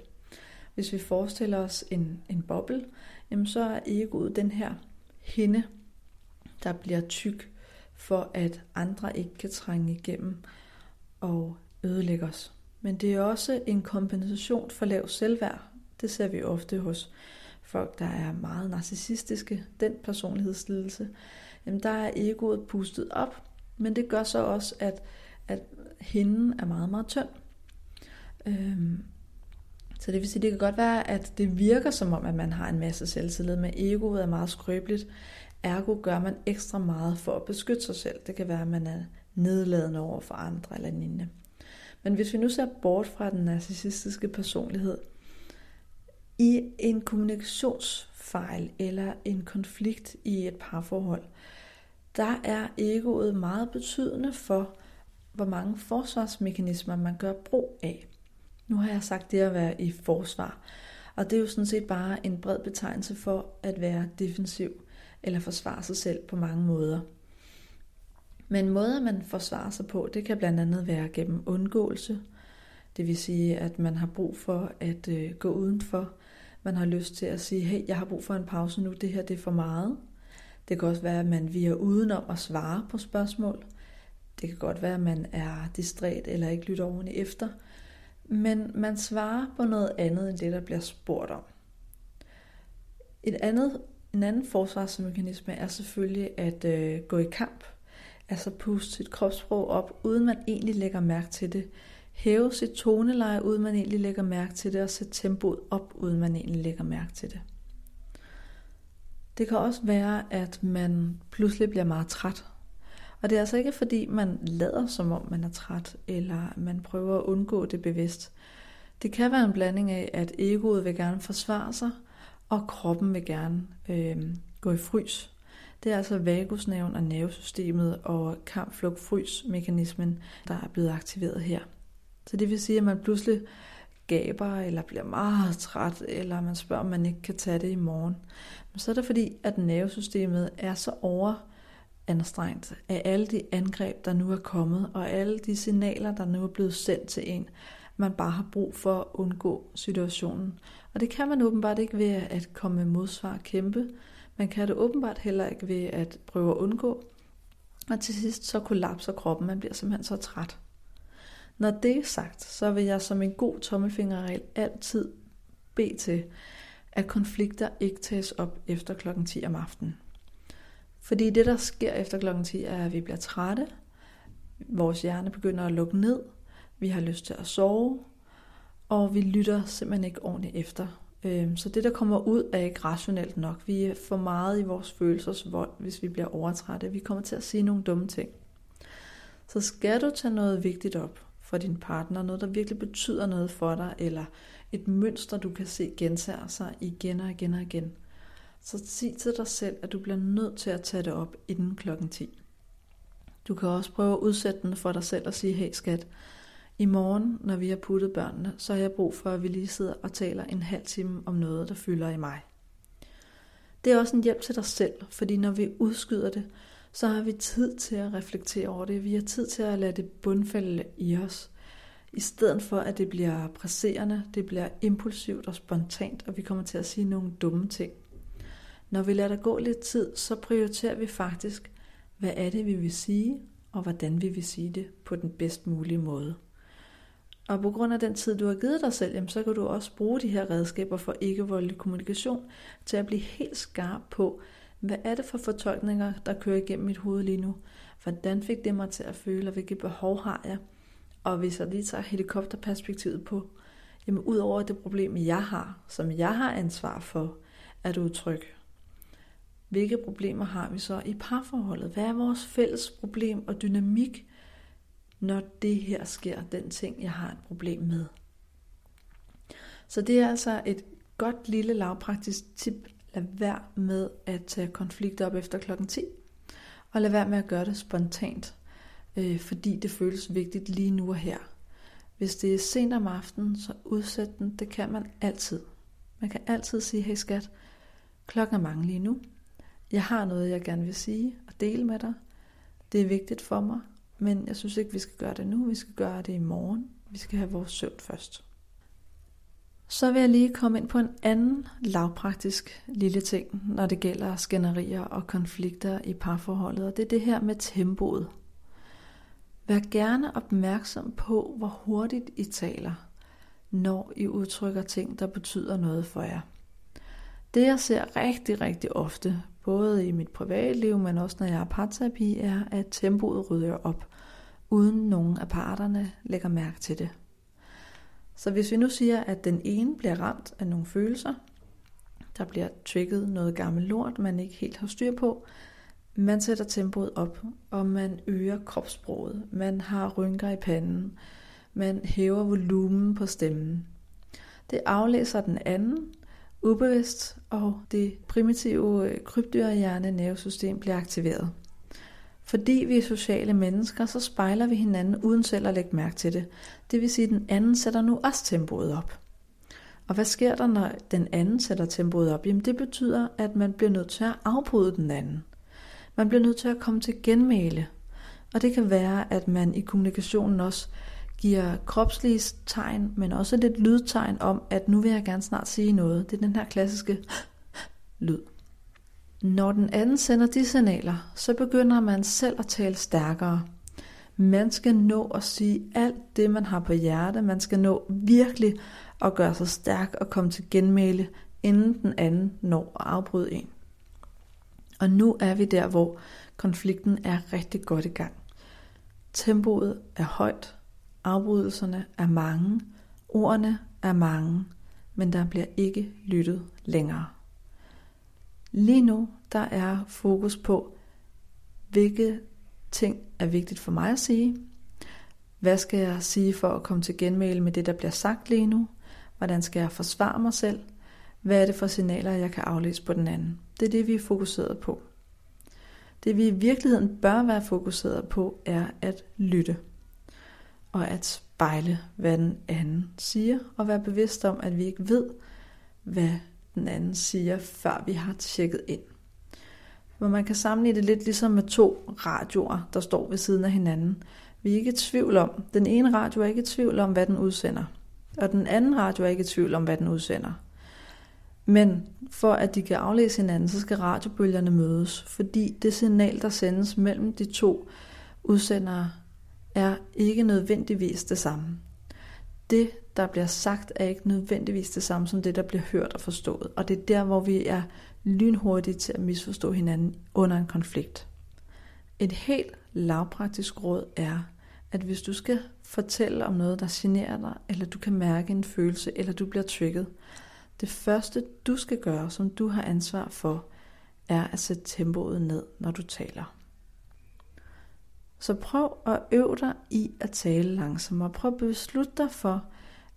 Hvis vi forestiller os en, en boble, jamen så er egoet den her hende, der bliver tyk, for at andre ikke kan trænge igennem og ødelægge os. Men det er også en kompensation for lav selvværd. Det ser vi ofte hos folk, der er meget narcissistiske, den personlighedslidelse, jamen der er egoet pustet op, men det gør så også, at, at hinden er meget, meget tynd. Øhm, så det vil sige, det kan godt være, at det virker som om, at man har en masse selvtillid, men egoet er meget skrøbeligt. Ergo gør man ekstra meget for at beskytte sig selv. Det kan være, at man er nedladende over for andre eller lignende. Men hvis vi nu ser bort fra den narcissistiske personlighed, i en kommunikationsfejl eller en konflikt i et parforhold, der er egoet meget betydende for, hvor mange forsvarsmekanismer man gør brug af. Nu har jeg sagt det at være i forsvar, og det er jo sådan set bare en bred betegnelse for at være defensiv eller forsvare sig selv på mange måder. Men måder man forsvarer sig på, det kan blandt andet være gennem undgåelse. Det vil sige, at man har brug for at øh, gå udenfor man har lyst til at sige, hey, jeg har brug for en pause nu, det her det er for meget. Det kan også være, at man via udenom at svare på spørgsmål. Det kan godt være, at man er distræt eller ikke lytter ordentligt efter. Men man svarer på noget andet end det, der bliver spurgt om. Et andet, en anden forsvarsmekanisme er selvfølgelig at øh, gå i kamp. Altså puste sit kropssprog op, uden man egentlig lægger mærke til det hæve sit toneleje, uden man egentlig lægger mærke til det, og sætte tempoet op, uden man egentlig lægger mærke til det. Det kan også være, at man pludselig bliver meget træt. Og det er altså ikke fordi, man lader som om man er træt, eller man prøver at undgå det bevidst. Det kan være en blanding af, at egoet vil gerne forsvare sig, og kroppen vil gerne øh, gå i frys. Det er altså vagusnerven og nervesystemet og kamp flugt frys mekanismen der er blevet aktiveret her. Så det vil sige, at man pludselig gaber, eller bliver meget træt, eller man spørger, om man ikke kan tage det i morgen. Men så er det fordi, at nervesystemet er så over anstrengt af alle de angreb, der nu er kommet, og alle de signaler, der nu er blevet sendt til en, man bare har brug for at undgå situationen. Og det kan man åbenbart ikke ved at komme med modsvar og kæmpe. Man kan det åbenbart heller ikke ved at prøve at undgå. Og til sidst så kollapser kroppen, man bliver simpelthen så træt. Når det er sagt, så vil jeg som en god tommelfingerregel altid bede til, at konflikter ikke tages op efter klokken 10 om aftenen. Fordi det, der sker efter klokken 10, er, at vi bliver trætte, vores hjerne begynder at lukke ned, vi har lyst til at sove, og vi lytter simpelthen ikke ordentligt efter. Øhm, så det, der kommer ud, er ikke rationelt nok. Vi er for meget i vores følelsesvold, hvis vi bliver overtrætte. Vi kommer til at sige nogle dumme ting. Så skal du tage noget vigtigt op, for din partner, noget der virkelig betyder noget for dig, eller et mønster, du kan se gentager sig igen og igen og igen, så sig til dig selv, at du bliver nødt til at tage det op inden klokken 10. Du kan også prøve at udsætte den for dig selv og sige, hey skat, i morgen, når vi har puttet børnene, så har jeg brug for, at vi lige sidder og taler en halv time om noget, der fylder i mig. Det er også en hjælp til dig selv, fordi når vi udskyder det, så har vi tid til at reflektere over det. Vi har tid til at lade det bundfælde i os. I stedet for, at det bliver presserende, det bliver impulsivt og spontant, og vi kommer til at sige nogle dumme ting. Når vi lader der gå lidt tid, så prioriterer vi faktisk, hvad er det, vi vil sige, og hvordan vi vil sige det på den bedst mulige måde. Og på grund af den tid, du har givet dig selv, jamen, så kan du også bruge de her redskaber for ikke-voldelig kommunikation til at blive helt skarp på, hvad er det for fortolkninger, der kører igennem mit hoved lige nu? Hvordan fik det mig til at føle, og hvilke behov har jeg? Og hvis jeg lige tager helikopterperspektivet på, jamen ud over det problem, jeg har, som jeg har ansvar for, er du. Hvilke problemer har vi så i parforholdet? Hvad er vores fælles problem og dynamik, når det her sker, den ting, jeg har et problem med? Så det er altså et godt lille lavpraktisk tip Lad være med at tage konflikter op efter klokken 10. Og lad være med at gøre det spontant, øh, fordi det føles vigtigt lige nu og her. Hvis det er sent om aftenen, så udsæt den. Det kan man altid. Man kan altid sige, hey skat, klokken er mange lige nu. Jeg har noget, jeg gerne vil sige og dele med dig. Det er vigtigt for mig, men jeg synes ikke, vi skal gøre det nu. Vi skal gøre det i morgen. Vi skal have vores søvn først. Så vil jeg lige komme ind på en anden lavpraktisk lille ting, når det gælder skænderier og konflikter i parforholdet, og det er det her med tempoet. Vær gerne opmærksom på, hvor hurtigt I taler, når I udtrykker ting, der betyder noget for jer. Det jeg ser rigtig, rigtig ofte, både i mit privatliv, men også når jeg er parterapi, er, at tempoet rydder op, uden nogen af parterne lægger mærke til det. Så hvis vi nu siger, at den ene bliver ramt af nogle følelser, der bliver trigget noget gammelt lort, man ikke helt har styr på, man sætter tempoet op, og man øger kropssproget, man har rynker i panden, man hæver volumen på stemmen. Det aflæser den anden, ubevidst, og det primitive øh, krybdyrhjerne nervesystem bliver aktiveret. Fordi vi er sociale mennesker, så spejler vi hinanden uden selv at lægge mærke til det. Det vil sige, at den anden sætter nu også tempoet op. Og hvad sker der, når den anden sætter tempoet op? Jamen det betyder, at man bliver nødt til at afbryde den anden. Man bliver nødt til at komme til genmæle. Og det kan være, at man i kommunikationen også giver kropslige tegn, men også lidt lydtegn om, at nu vil jeg gerne snart sige noget. Det er den her klassiske <gasps> lyd. Når den anden sender de signaler, så begynder man selv at tale stærkere. Man skal nå at sige alt det, man har på hjerte. Man skal nå virkelig at gøre sig stærk og komme til genmæle, inden den anden når at afbryde en. Og nu er vi der, hvor konflikten er rigtig godt i gang. Tempoet er højt, afbrydelserne er mange, ordene er mange, men der bliver ikke lyttet længere. Lige nu, der er fokus på, hvilke ting er vigtigt for mig at sige. Hvad skal jeg sige for at komme til genmæle med det, der bliver sagt lige nu? Hvordan skal jeg forsvare mig selv? Hvad er det for signaler, jeg kan aflæse på den anden? Det er det, vi er fokuseret på. Det vi i virkeligheden bør være fokuseret på, er at lytte. Og at spejle, hvad den anden siger, og være bevidst om, at vi ikke ved, hvad den anden siger, før vi har tjekket ind. Hvor man kan sammenligne det lidt ligesom med to radioer, der står ved siden af hinanden. Vi er ikke i tvivl om, den ene radio er ikke i tvivl om, hvad den udsender. Og den anden radio er ikke i tvivl om, hvad den udsender. Men for at de kan aflæse hinanden, så skal radiobølgerne mødes, fordi det signal, der sendes mellem de to udsendere, er ikke nødvendigvis det samme. Det, der bliver sagt, er ikke nødvendigvis det samme som det, der bliver hørt og forstået. Og det er der, hvor vi er lynhurtige til at misforstå hinanden under en konflikt. Et helt lavpraktisk råd er, at hvis du skal fortælle om noget, der generer dig, eller du kan mærke en følelse, eller du bliver trigget, det første du skal gøre, som du har ansvar for, er at sætte tempoet ned, når du taler. Så prøv at øve dig i at tale langsommere. Prøv at beslutte dig for,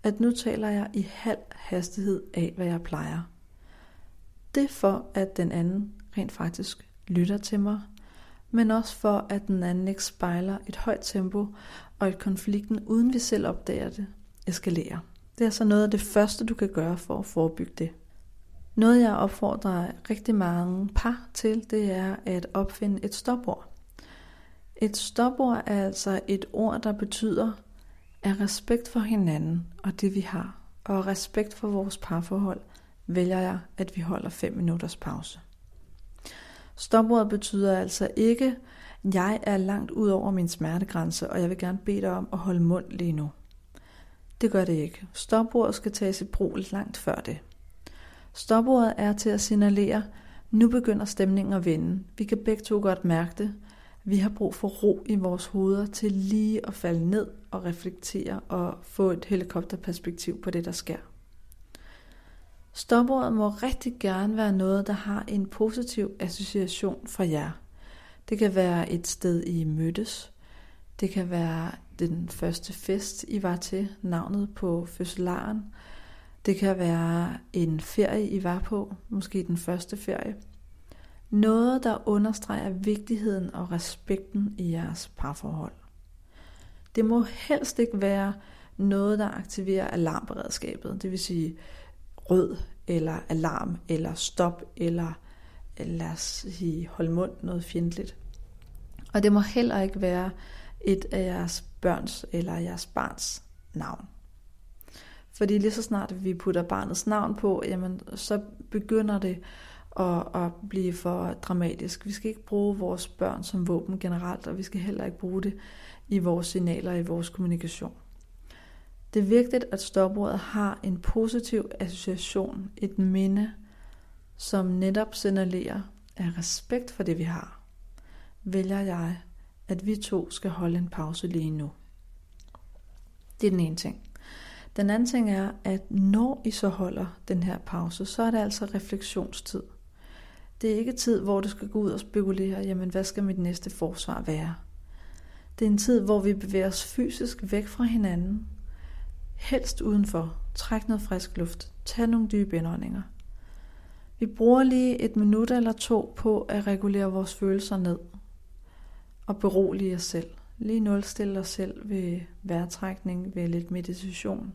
at nu taler jeg i halv hastighed af, hvad jeg plejer. Det er for, at den anden rent faktisk lytter til mig, men også for, at den anden ikke spejler et højt tempo, og at konflikten, uden vi selv opdager det, eskalerer. Det er så noget af det første, du kan gøre for at forebygge det. Noget, jeg opfordrer rigtig mange par til, det er at opfinde et stopord. Et stopord er altså et ord, der betyder af respekt for hinanden og det vi har, og respekt for vores parforhold, vælger jeg, at vi holder 5 minutters pause. Stopordet betyder altså ikke, jeg er langt ud over min smertegrænse, og jeg vil gerne bede dig om at holde mund lige nu. Det gør det ikke. Stopordet skal tages i brug langt før det. Stopordet er til at signalere, nu begynder stemningen at vende. Vi kan begge to godt mærke det, vi har brug for ro i vores hoveder til lige at falde ned og reflektere og få et helikopterperspektiv på det, der sker. Stopordet må rigtig gerne være noget, der har en positiv association for jer. Det kan være et sted, I mødtes. Det kan være den første fest, I var til, navnet på fødselaren. Det kan være en ferie, I var på, måske den første ferie. Noget, der understreger vigtigheden og respekten i jeres parforhold. Det må helst ikke være noget, der aktiverer alarmberedskabet, det vil sige rød eller alarm eller stop eller øh, lad os sige, hold mund noget fjendtligt. Og det må heller ikke være et af jeres børns eller jeres barns navn. Fordi lige så snart vi putter barnets navn på, jamen, så begynder det at, at blive for dramatisk. Vi skal ikke bruge vores børn som våben generelt, og vi skal heller ikke bruge det i vores signaler i vores kommunikation. Det er vigtigt, at stopordet har en positiv association, et minde, som netop signalerer af respekt for det, vi har. Vælger jeg, at vi to skal holde en pause lige nu. Det er den ene ting. Den anden ting er, at når I så holder den her pause, så er det altså refleksionstid. Det er ikke tid, hvor du skal gå ud og spekulere, jamen hvad skal mit næste forsvar være? Det er en tid, hvor vi bevæger os fysisk væk fra hinanden. Helst udenfor. Træk noget frisk luft. Tag nogle dybe indåndinger. Vi bruger lige et minut eller to på at regulere vores følelser ned. Og berolige os selv. Lige nulstille os selv ved vejrtrækning, ved lidt meditation.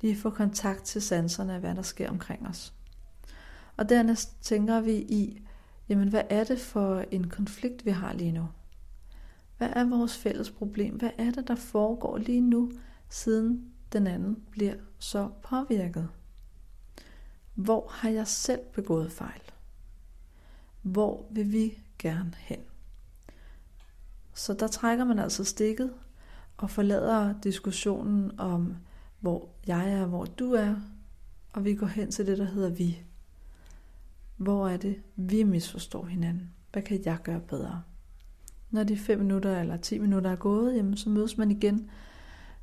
Lige få kontakt til sanserne af, hvad der sker omkring os. Og dernæst tænker vi i, jamen hvad er det for en konflikt, vi har lige nu? Hvad er vores fælles problem? Hvad er det, der foregår lige nu, siden den anden bliver så påvirket? Hvor har jeg selv begået fejl? Hvor vil vi gerne hen? Så der trækker man altså stikket og forlader diskussionen om, hvor jeg er, hvor du er, og vi går hen til det, der hedder vi. Hvor er det, vi misforstår hinanden? Hvad kan jeg gøre bedre? Når de 5 minutter eller 10 minutter er gået, jamen, så mødes man igen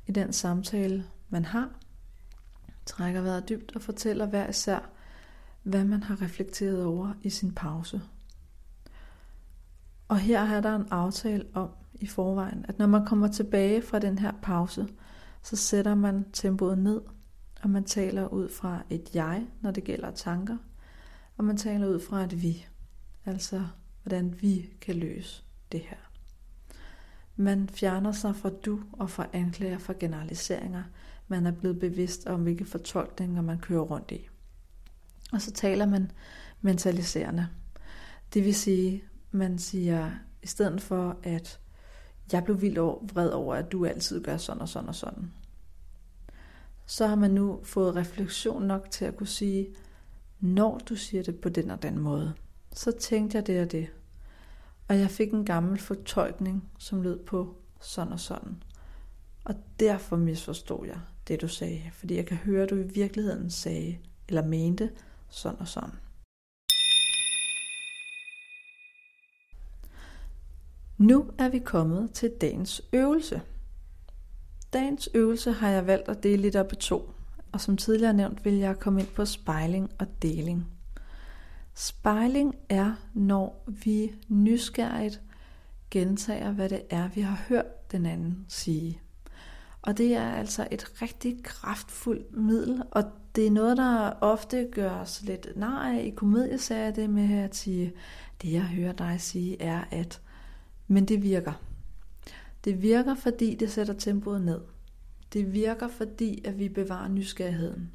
i den samtale, man har. Trækker vejret dybt og fortæller hver især, hvad man har reflekteret over i sin pause. Og her er der en aftale om i forvejen, at når man kommer tilbage fra den her pause, så sætter man tempoet ned, og man taler ud fra et jeg, når det gælder tanker, og man taler ud fra et vi, altså hvordan vi kan løse det her. Man fjerner sig fra du og fra anklager for generaliseringer. Man er blevet bevidst om, hvilke fortolkninger man kører rundt i. Og så taler man mentaliserende. Det vil sige, man siger, i stedet for at jeg blev vildt over, vred over, at du altid gør sådan og sådan og sådan. Så har man nu fået refleksion nok til at kunne sige, når du siger det på den og den måde, så tænkte jeg det og det. Og jeg fik en gammel fortolkning, som lød på sådan og sådan. Og derfor misforstod jeg det, du sagde, fordi jeg kan høre, at du i virkeligheden sagde eller mente sådan og sådan. Nu er vi kommet til dagens øvelse. Dagens øvelse har jeg valgt at dele lidt op i to, og som tidligere nævnt vil jeg komme ind på spejling og deling. Spejling er, når vi nysgerrigt gentager, hvad det er, vi har hørt den anden sige. Og det er altså et rigtig kraftfuldt middel, og det er noget, der ofte gør os lidt nej i komedieserier, det med at sige, det jeg hører dig sige er, at men det virker. Det virker, fordi det sætter tempoet ned. Det virker, fordi at vi bevarer nysgerrigheden.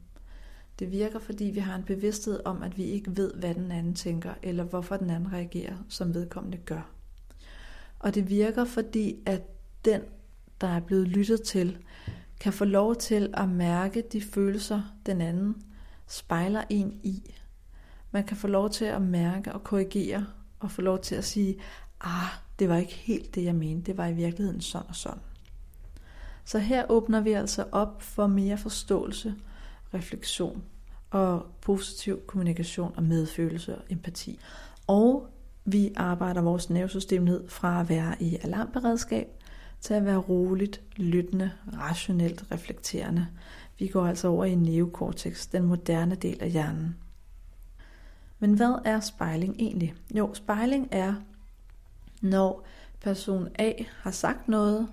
Det virker, fordi vi har en bevidsthed om, at vi ikke ved, hvad den anden tænker, eller hvorfor den anden reagerer, som vedkommende gør. Og det virker, fordi at den, der er blevet lyttet til, kan få lov til at mærke de følelser, den anden spejler en i. Man kan få lov til at mærke og korrigere, og få lov til at sige, ah, det var ikke helt det, jeg mente, det var i virkeligheden sådan og sådan. Så her åbner vi altså op for mere forståelse, refleksion og positiv kommunikation og medfølelse og empati. Og vi arbejder vores nervesystem ned fra at være i alarmberedskab til at være roligt, lyttende, rationelt reflekterende. Vi går altså over i neokortex, den moderne del af hjernen. Men hvad er spejling egentlig? Jo, spejling er når person A har sagt noget,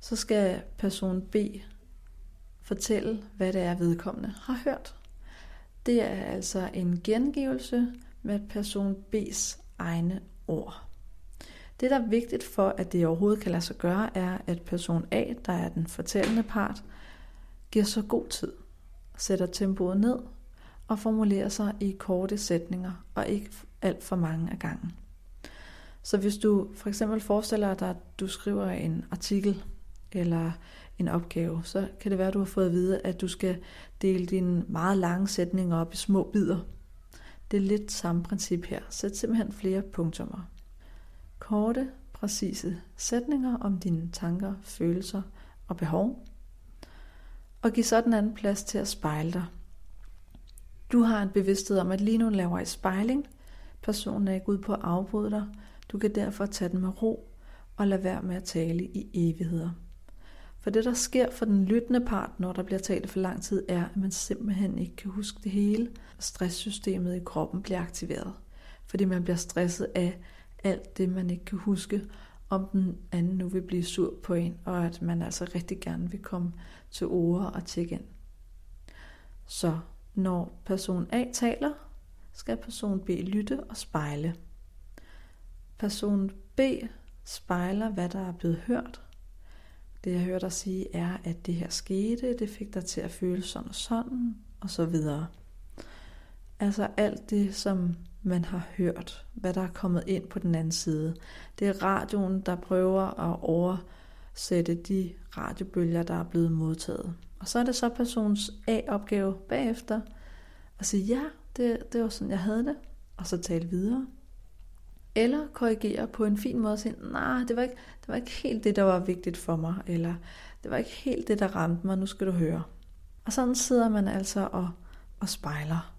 så skal person B fortælle, hvad det er, vedkommende har hørt. Det er altså en gengivelse med person B's egne ord. Det, der er vigtigt for, at det overhovedet kan lade sig gøre, er, at person A, der er den fortællende part, giver så god tid, sætter tempoet ned og formulerer sig i korte sætninger, og ikke alt for mange af gangen. Så hvis du for eksempel forestiller dig, at du skriver en artikel eller en opgave, så kan det være, at du har fået at vide, at du skal dele dine meget lange sætninger op i små bidder. Det er lidt samme princip her. Sæt simpelthen flere punktummer. Korte, præcise sætninger om dine tanker, følelser og behov. Og giv sådan anden plads til at spejle dig. Du har en bevidsthed om, at lige nu laver I spejling. Personen er ikke ude på at afbryde dig. Du kan derfor tage den med ro og lade være med at tale i evigheder. For det, der sker for den lyttende part, når der bliver talt for lang tid, er, at man simpelthen ikke kan huske det hele. Stresssystemet i kroppen bliver aktiveret, fordi man bliver stresset af alt det, man ikke kan huske, om den anden nu vil blive sur på en, og at man altså rigtig gerne vil komme til ord og tjekke ind. Så når person A taler, skal person B lytte og spejle. Person B spejler, hvad der er blevet hørt, det jeg hører dig sige er, at det her skete, det fik dig til at føle sådan og sådan, og så videre. Altså alt det, som man har hørt, hvad der er kommet ind på den anden side. Det er radioen, der prøver at oversætte de radiobølger, der er blevet modtaget. Og så er det så persons A-opgave bagefter at sige, ja, det, det var sådan, jeg havde det, og så tale videre. Eller korrigere på en fin måde og sige, nej, det var, ikke, det var ikke helt det, der var vigtigt for mig, eller det var ikke helt det, der ramte mig, nu skal du høre. Og sådan sidder man altså og, og spejler.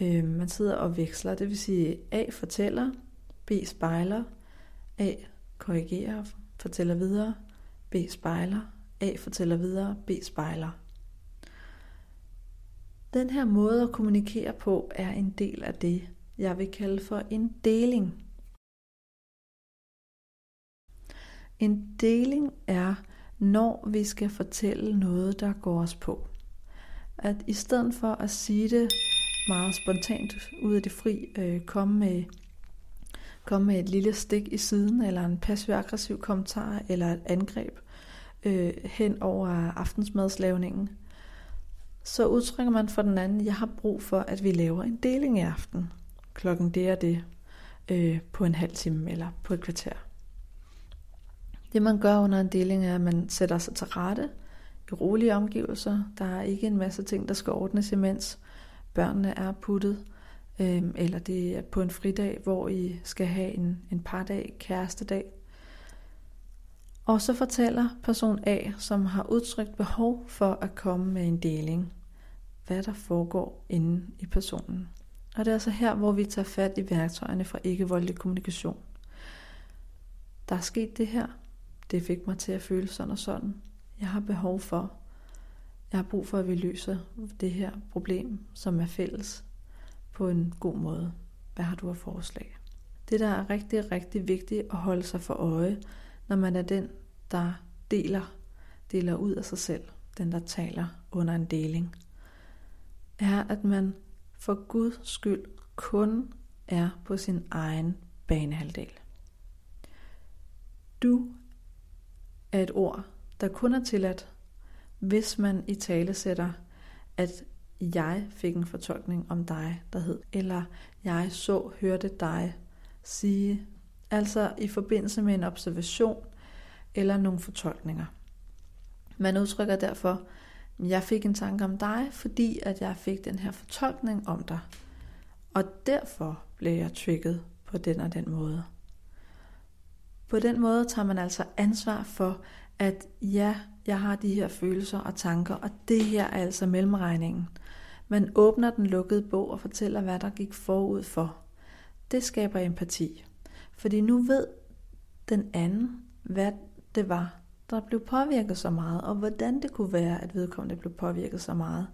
Øh, man sidder og veksler, det vil sige A fortæller, B spejler, A korrigerer, fortæller videre, B spejler, A fortæller videre, B spejler. Den her måde at kommunikere på er en del af det, jeg vil kalde for en deling. En deling er, når vi skal fortælle noget, der går os på. At i stedet for at sige det meget spontant ud af det fri, øh, komme, med, komme med et lille stik i siden, eller en passiv-aggressiv kommentar, eller et angreb øh, hen over aftensmadslavningen, så udtrykker man for den anden, jeg har brug for, at vi laver en deling i aften. Klokken det er det øh, på en halv time eller på et kvarter. Det man gør under en deling er, at man sætter sig til rette i rolige omgivelser. Der er ikke en masse ting, der skal ordnes imens børnene er puttet. Øhm, eller det er på en fridag, hvor I skal have en, en pardag, kærestedag. Og så fortæller person A, som har udtrykt behov for at komme med en deling, hvad der foregår inde i personen. Og det er altså her, hvor vi tager fat i værktøjerne fra ikke-voldelig kommunikation. Der er sket det her, det fik mig til at føle sådan og sådan. Jeg har behov for, jeg har brug for, at vi løser det her problem, som er fælles, på en god måde. Hvad har du af forslag? Det, der er rigtig, rigtig vigtigt at holde sig for øje, når man er den, der deler, deler ud af sig selv, den, der taler under en deling, er, at man for Guds skyld kun er på sin egen banehalvdel. Du er et ord, der kun er tilladt, hvis man i tale sætter, at jeg fik en fortolkning om dig, der hed, eller jeg så, hørte dig sige, altså i forbindelse med en observation eller nogle fortolkninger. Man udtrykker derfor, jeg fik en tanke om dig, fordi at jeg fik den her fortolkning om dig. Og derfor blev jeg trigget på den og den måde. På den måde tager man altså ansvar for, at ja, jeg har de her følelser og tanker, og det her er altså mellemregningen. Man åbner den lukkede bog og fortæller, hvad der gik forud for. Det skaber empati. Fordi nu ved den anden, hvad det var, der blev påvirket så meget, og hvordan det kunne være, at vedkommende blev påvirket så meget.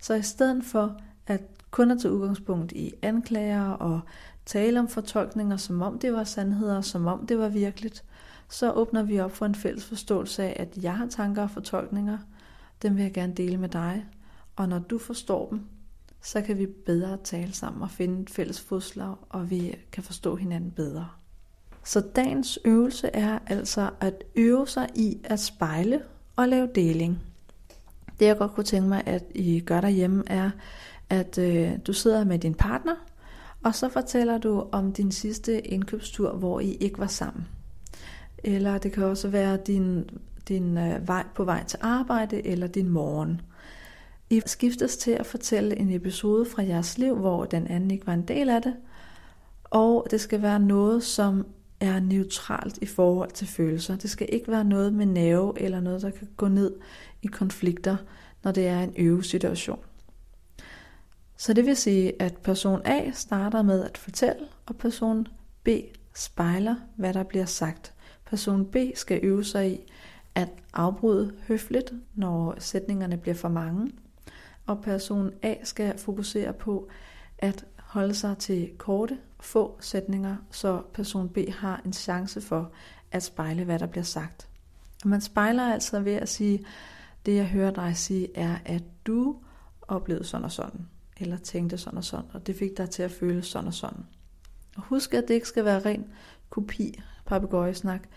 Så i stedet for at kun at tage udgangspunkt i anklager og tale om fortolkninger, som om det var sandheder, som om det var virkeligt, så åbner vi op for en fælles forståelse af, at jeg har tanker og fortolkninger, dem vil jeg gerne dele med dig, og når du forstår dem, så kan vi bedre tale sammen og finde et fælles fodslag, og vi kan forstå hinanden bedre. Så dagens øvelse er altså at øve sig i at spejle og lave deling. Det jeg godt kunne tænke mig, at I gør derhjemme, er, at øh, du sidder med din partner, og så fortæller du om din sidste indkøbstur, hvor I ikke var sammen. Eller det kan også være din, din øh, vej på vej til arbejde eller din morgen. I skiftes til at fortælle en episode fra jeres liv, hvor den anden ikke var en del af det. Og det skal være noget, som er neutralt i forhold til følelser. Det skal ikke være noget med nerve eller noget, der kan gå ned i konflikter, når det er en øvesituation. Så det vil sige, at person A starter med at fortælle, og person B spejler, hvad der bliver sagt. Person B skal øve sig i at afbryde høfligt, når sætningerne bliver for mange. Og person A skal fokusere på at holde sig til korte, få sætninger, så person B har en chance for at spejle, hvad der bliver sagt. Og man spejler altså ved at sige, det jeg hører dig sige er, at du oplevede sådan og sådan, eller tænkte sådan og sådan, og det fik dig til at føle sådan og sådan. Og husk, at det ikke skal være ren kopi, papegøjesnak.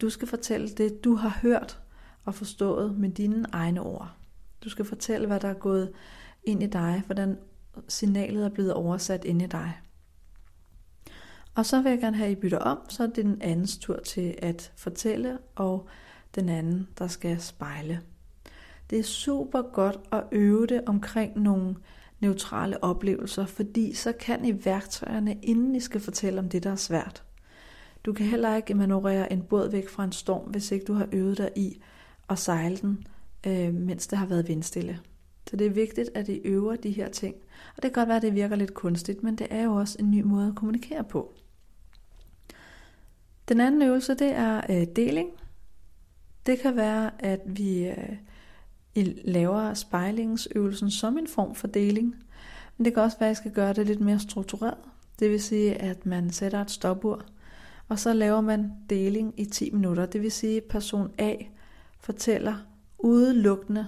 Du skal fortælle det, du har hørt og forstået med dine egne ord. Du skal fortælle, hvad der er gået ind i dig, hvordan signalet er blevet oversat ind i dig. Og så vil jeg gerne have, at I bytter om, så er det den andens tur til at fortælle, og den anden, der skal spejle. Det er super godt at øve det omkring nogle neutrale oplevelser, fordi så kan I værktøjerne, inden I skal fortælle om det, der er svært. Du kan heller ikke manøvrere en båd væk fra en storm, hvis ikke du har øvet dig i at sejle den, øh, mens det har været vindstille. Så det er vigtigt, at I øver de her ting. Og det kan godt være, at det virker lidt kunstigt, men det er jo også en ny måde at kommunikere på. Den anden øvelse, det er øh, deling. Det kan være, at vi øh, i laver spejlingsøvelsen som en form for deling. Men det kan også være, at I skal gøre det lidt mere struktureret. Det vil sige, at man sætter et stopur, og så laver man deling i 10 minutter. Det vil sige, at person A fortæller udelukkende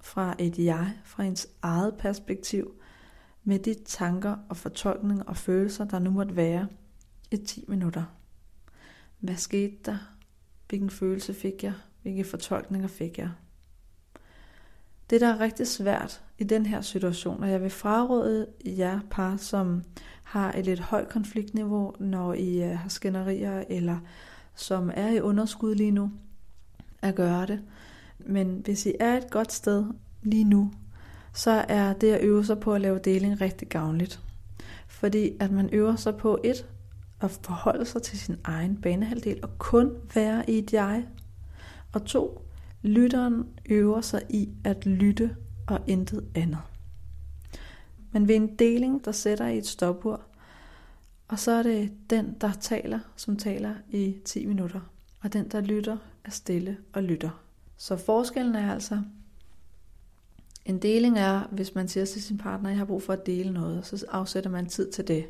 fra et jeg, fra ens eget perspektiv, med de tanker og fortolkninger og følelser, der nu måtte være i 10 minutter. Hvad skete der? Hvilken følelse fik jeg? Hvilke fortolkninger fik jeg? Det, der er rigtig svært i den her situation, og jeg vil fraråde jer par, som har et lidt højt konfliktniveau, når I øh, har skænderier, eller som er i underskud lige nu, at gøre det. Men hvis I er et godt sted lige nu, så er det at øve sig på at lave deling rigtig gavnligt. Fordi at man øver sig på et, at forholde sig til sin egen banehalvdel og kun være i et jeg. Og to, lytteren øver sig i at lytte og intet andet. Men ved en deling, der sætter i et stopur, og så er det den, der taler, som taler i 10 minutter. Og den, der lytter, er stille og lytter. Så forskellen er altså, en deling er, hvis man siger til sin partner, jeg har brug for at dele noget, så afsætter man tid til det.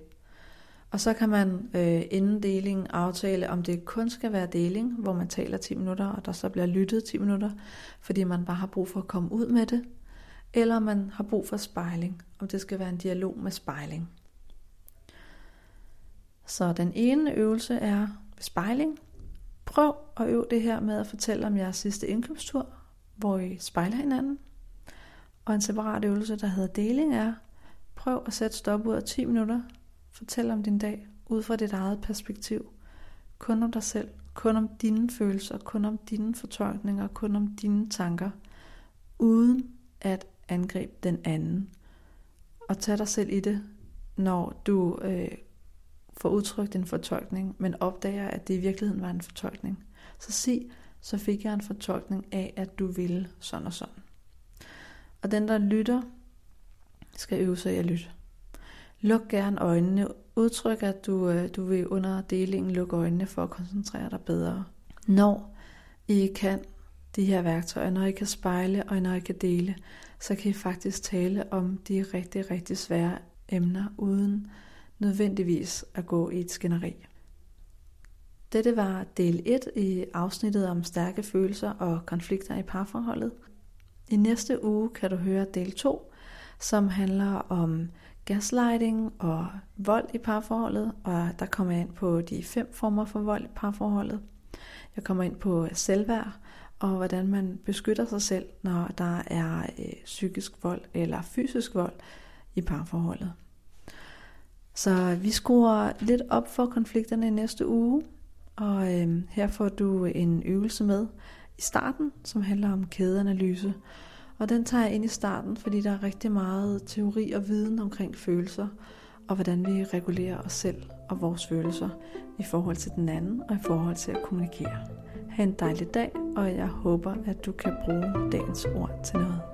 Og så kan man øh, inden deling aftale, om det kun skal være deling, hvor man taler 10 minutter, og der så bliver lyttet 10 minutter, fordi man bare har brug for at komme ud med det, eller om man har brug for spejling, om det skal være en dialog med spejling. Så den ene øvelse er spejling. Prøv at øve det her med at fortælle om jeres sidste indkøbstur, hvor I spejler hinanden. Og en separat øvelse, der hedder deling, er prøv at sætte stop ud af 10 minutter. Fortæl om din dag ud fra dit eget perspektiv. Kun om dig selv, kun om dine følelser, kun om dine fortolkninger, kun om dine tanker, uden at angribe den anden. Og tag dig selv i det, når du øh, får udtrykt en fortolkning, men opdager, at det i virkeligheden var en fortolkning. Så sig, så fik jeg en fortolkning af, at du ville sådan og sådan. Og den, der lytter, skal øve sig i at lytte. Luk gerne øjnene. Udtryk, at du, øh, du vil under delingen lukke øjnene for at koncentrere dig bedre. Når I kan de her værktøjer, når I kan spejle og når I kan dele, så kan I faktisk tale om de rigtig, rigtig svære emner, uden nødvendigvis at gå i et skænderi. Dette var del 1 i afsnittet om stærke følelser og konflikter i parforholdet. I næste uge kan du høre del 2, som handler om gaslighting og vold i parforholdet, og der kommer jeg ind på de fem former for vold i parforholdet. Jeg kommer ind på selvværd, og hvordan man beskytter sig selv, når der er øh, psykisk vold eller fysisk vold i parforholdet. Så vi skruer lidt op for konflikterne i næste uge, og øh, her får du en øvelse med i starten, som handler om kædeanalyse. Og den tager jeg ind i starten, fordi der er rigtig meget teori og viden omkring følelser, og hvordan vi regulerer os selv og vores følelser i forhold til den anden og i forhold til at kommunikere. Ha' en dejlig dag, og jeg håber, at du kan bruge dagens ord til noget.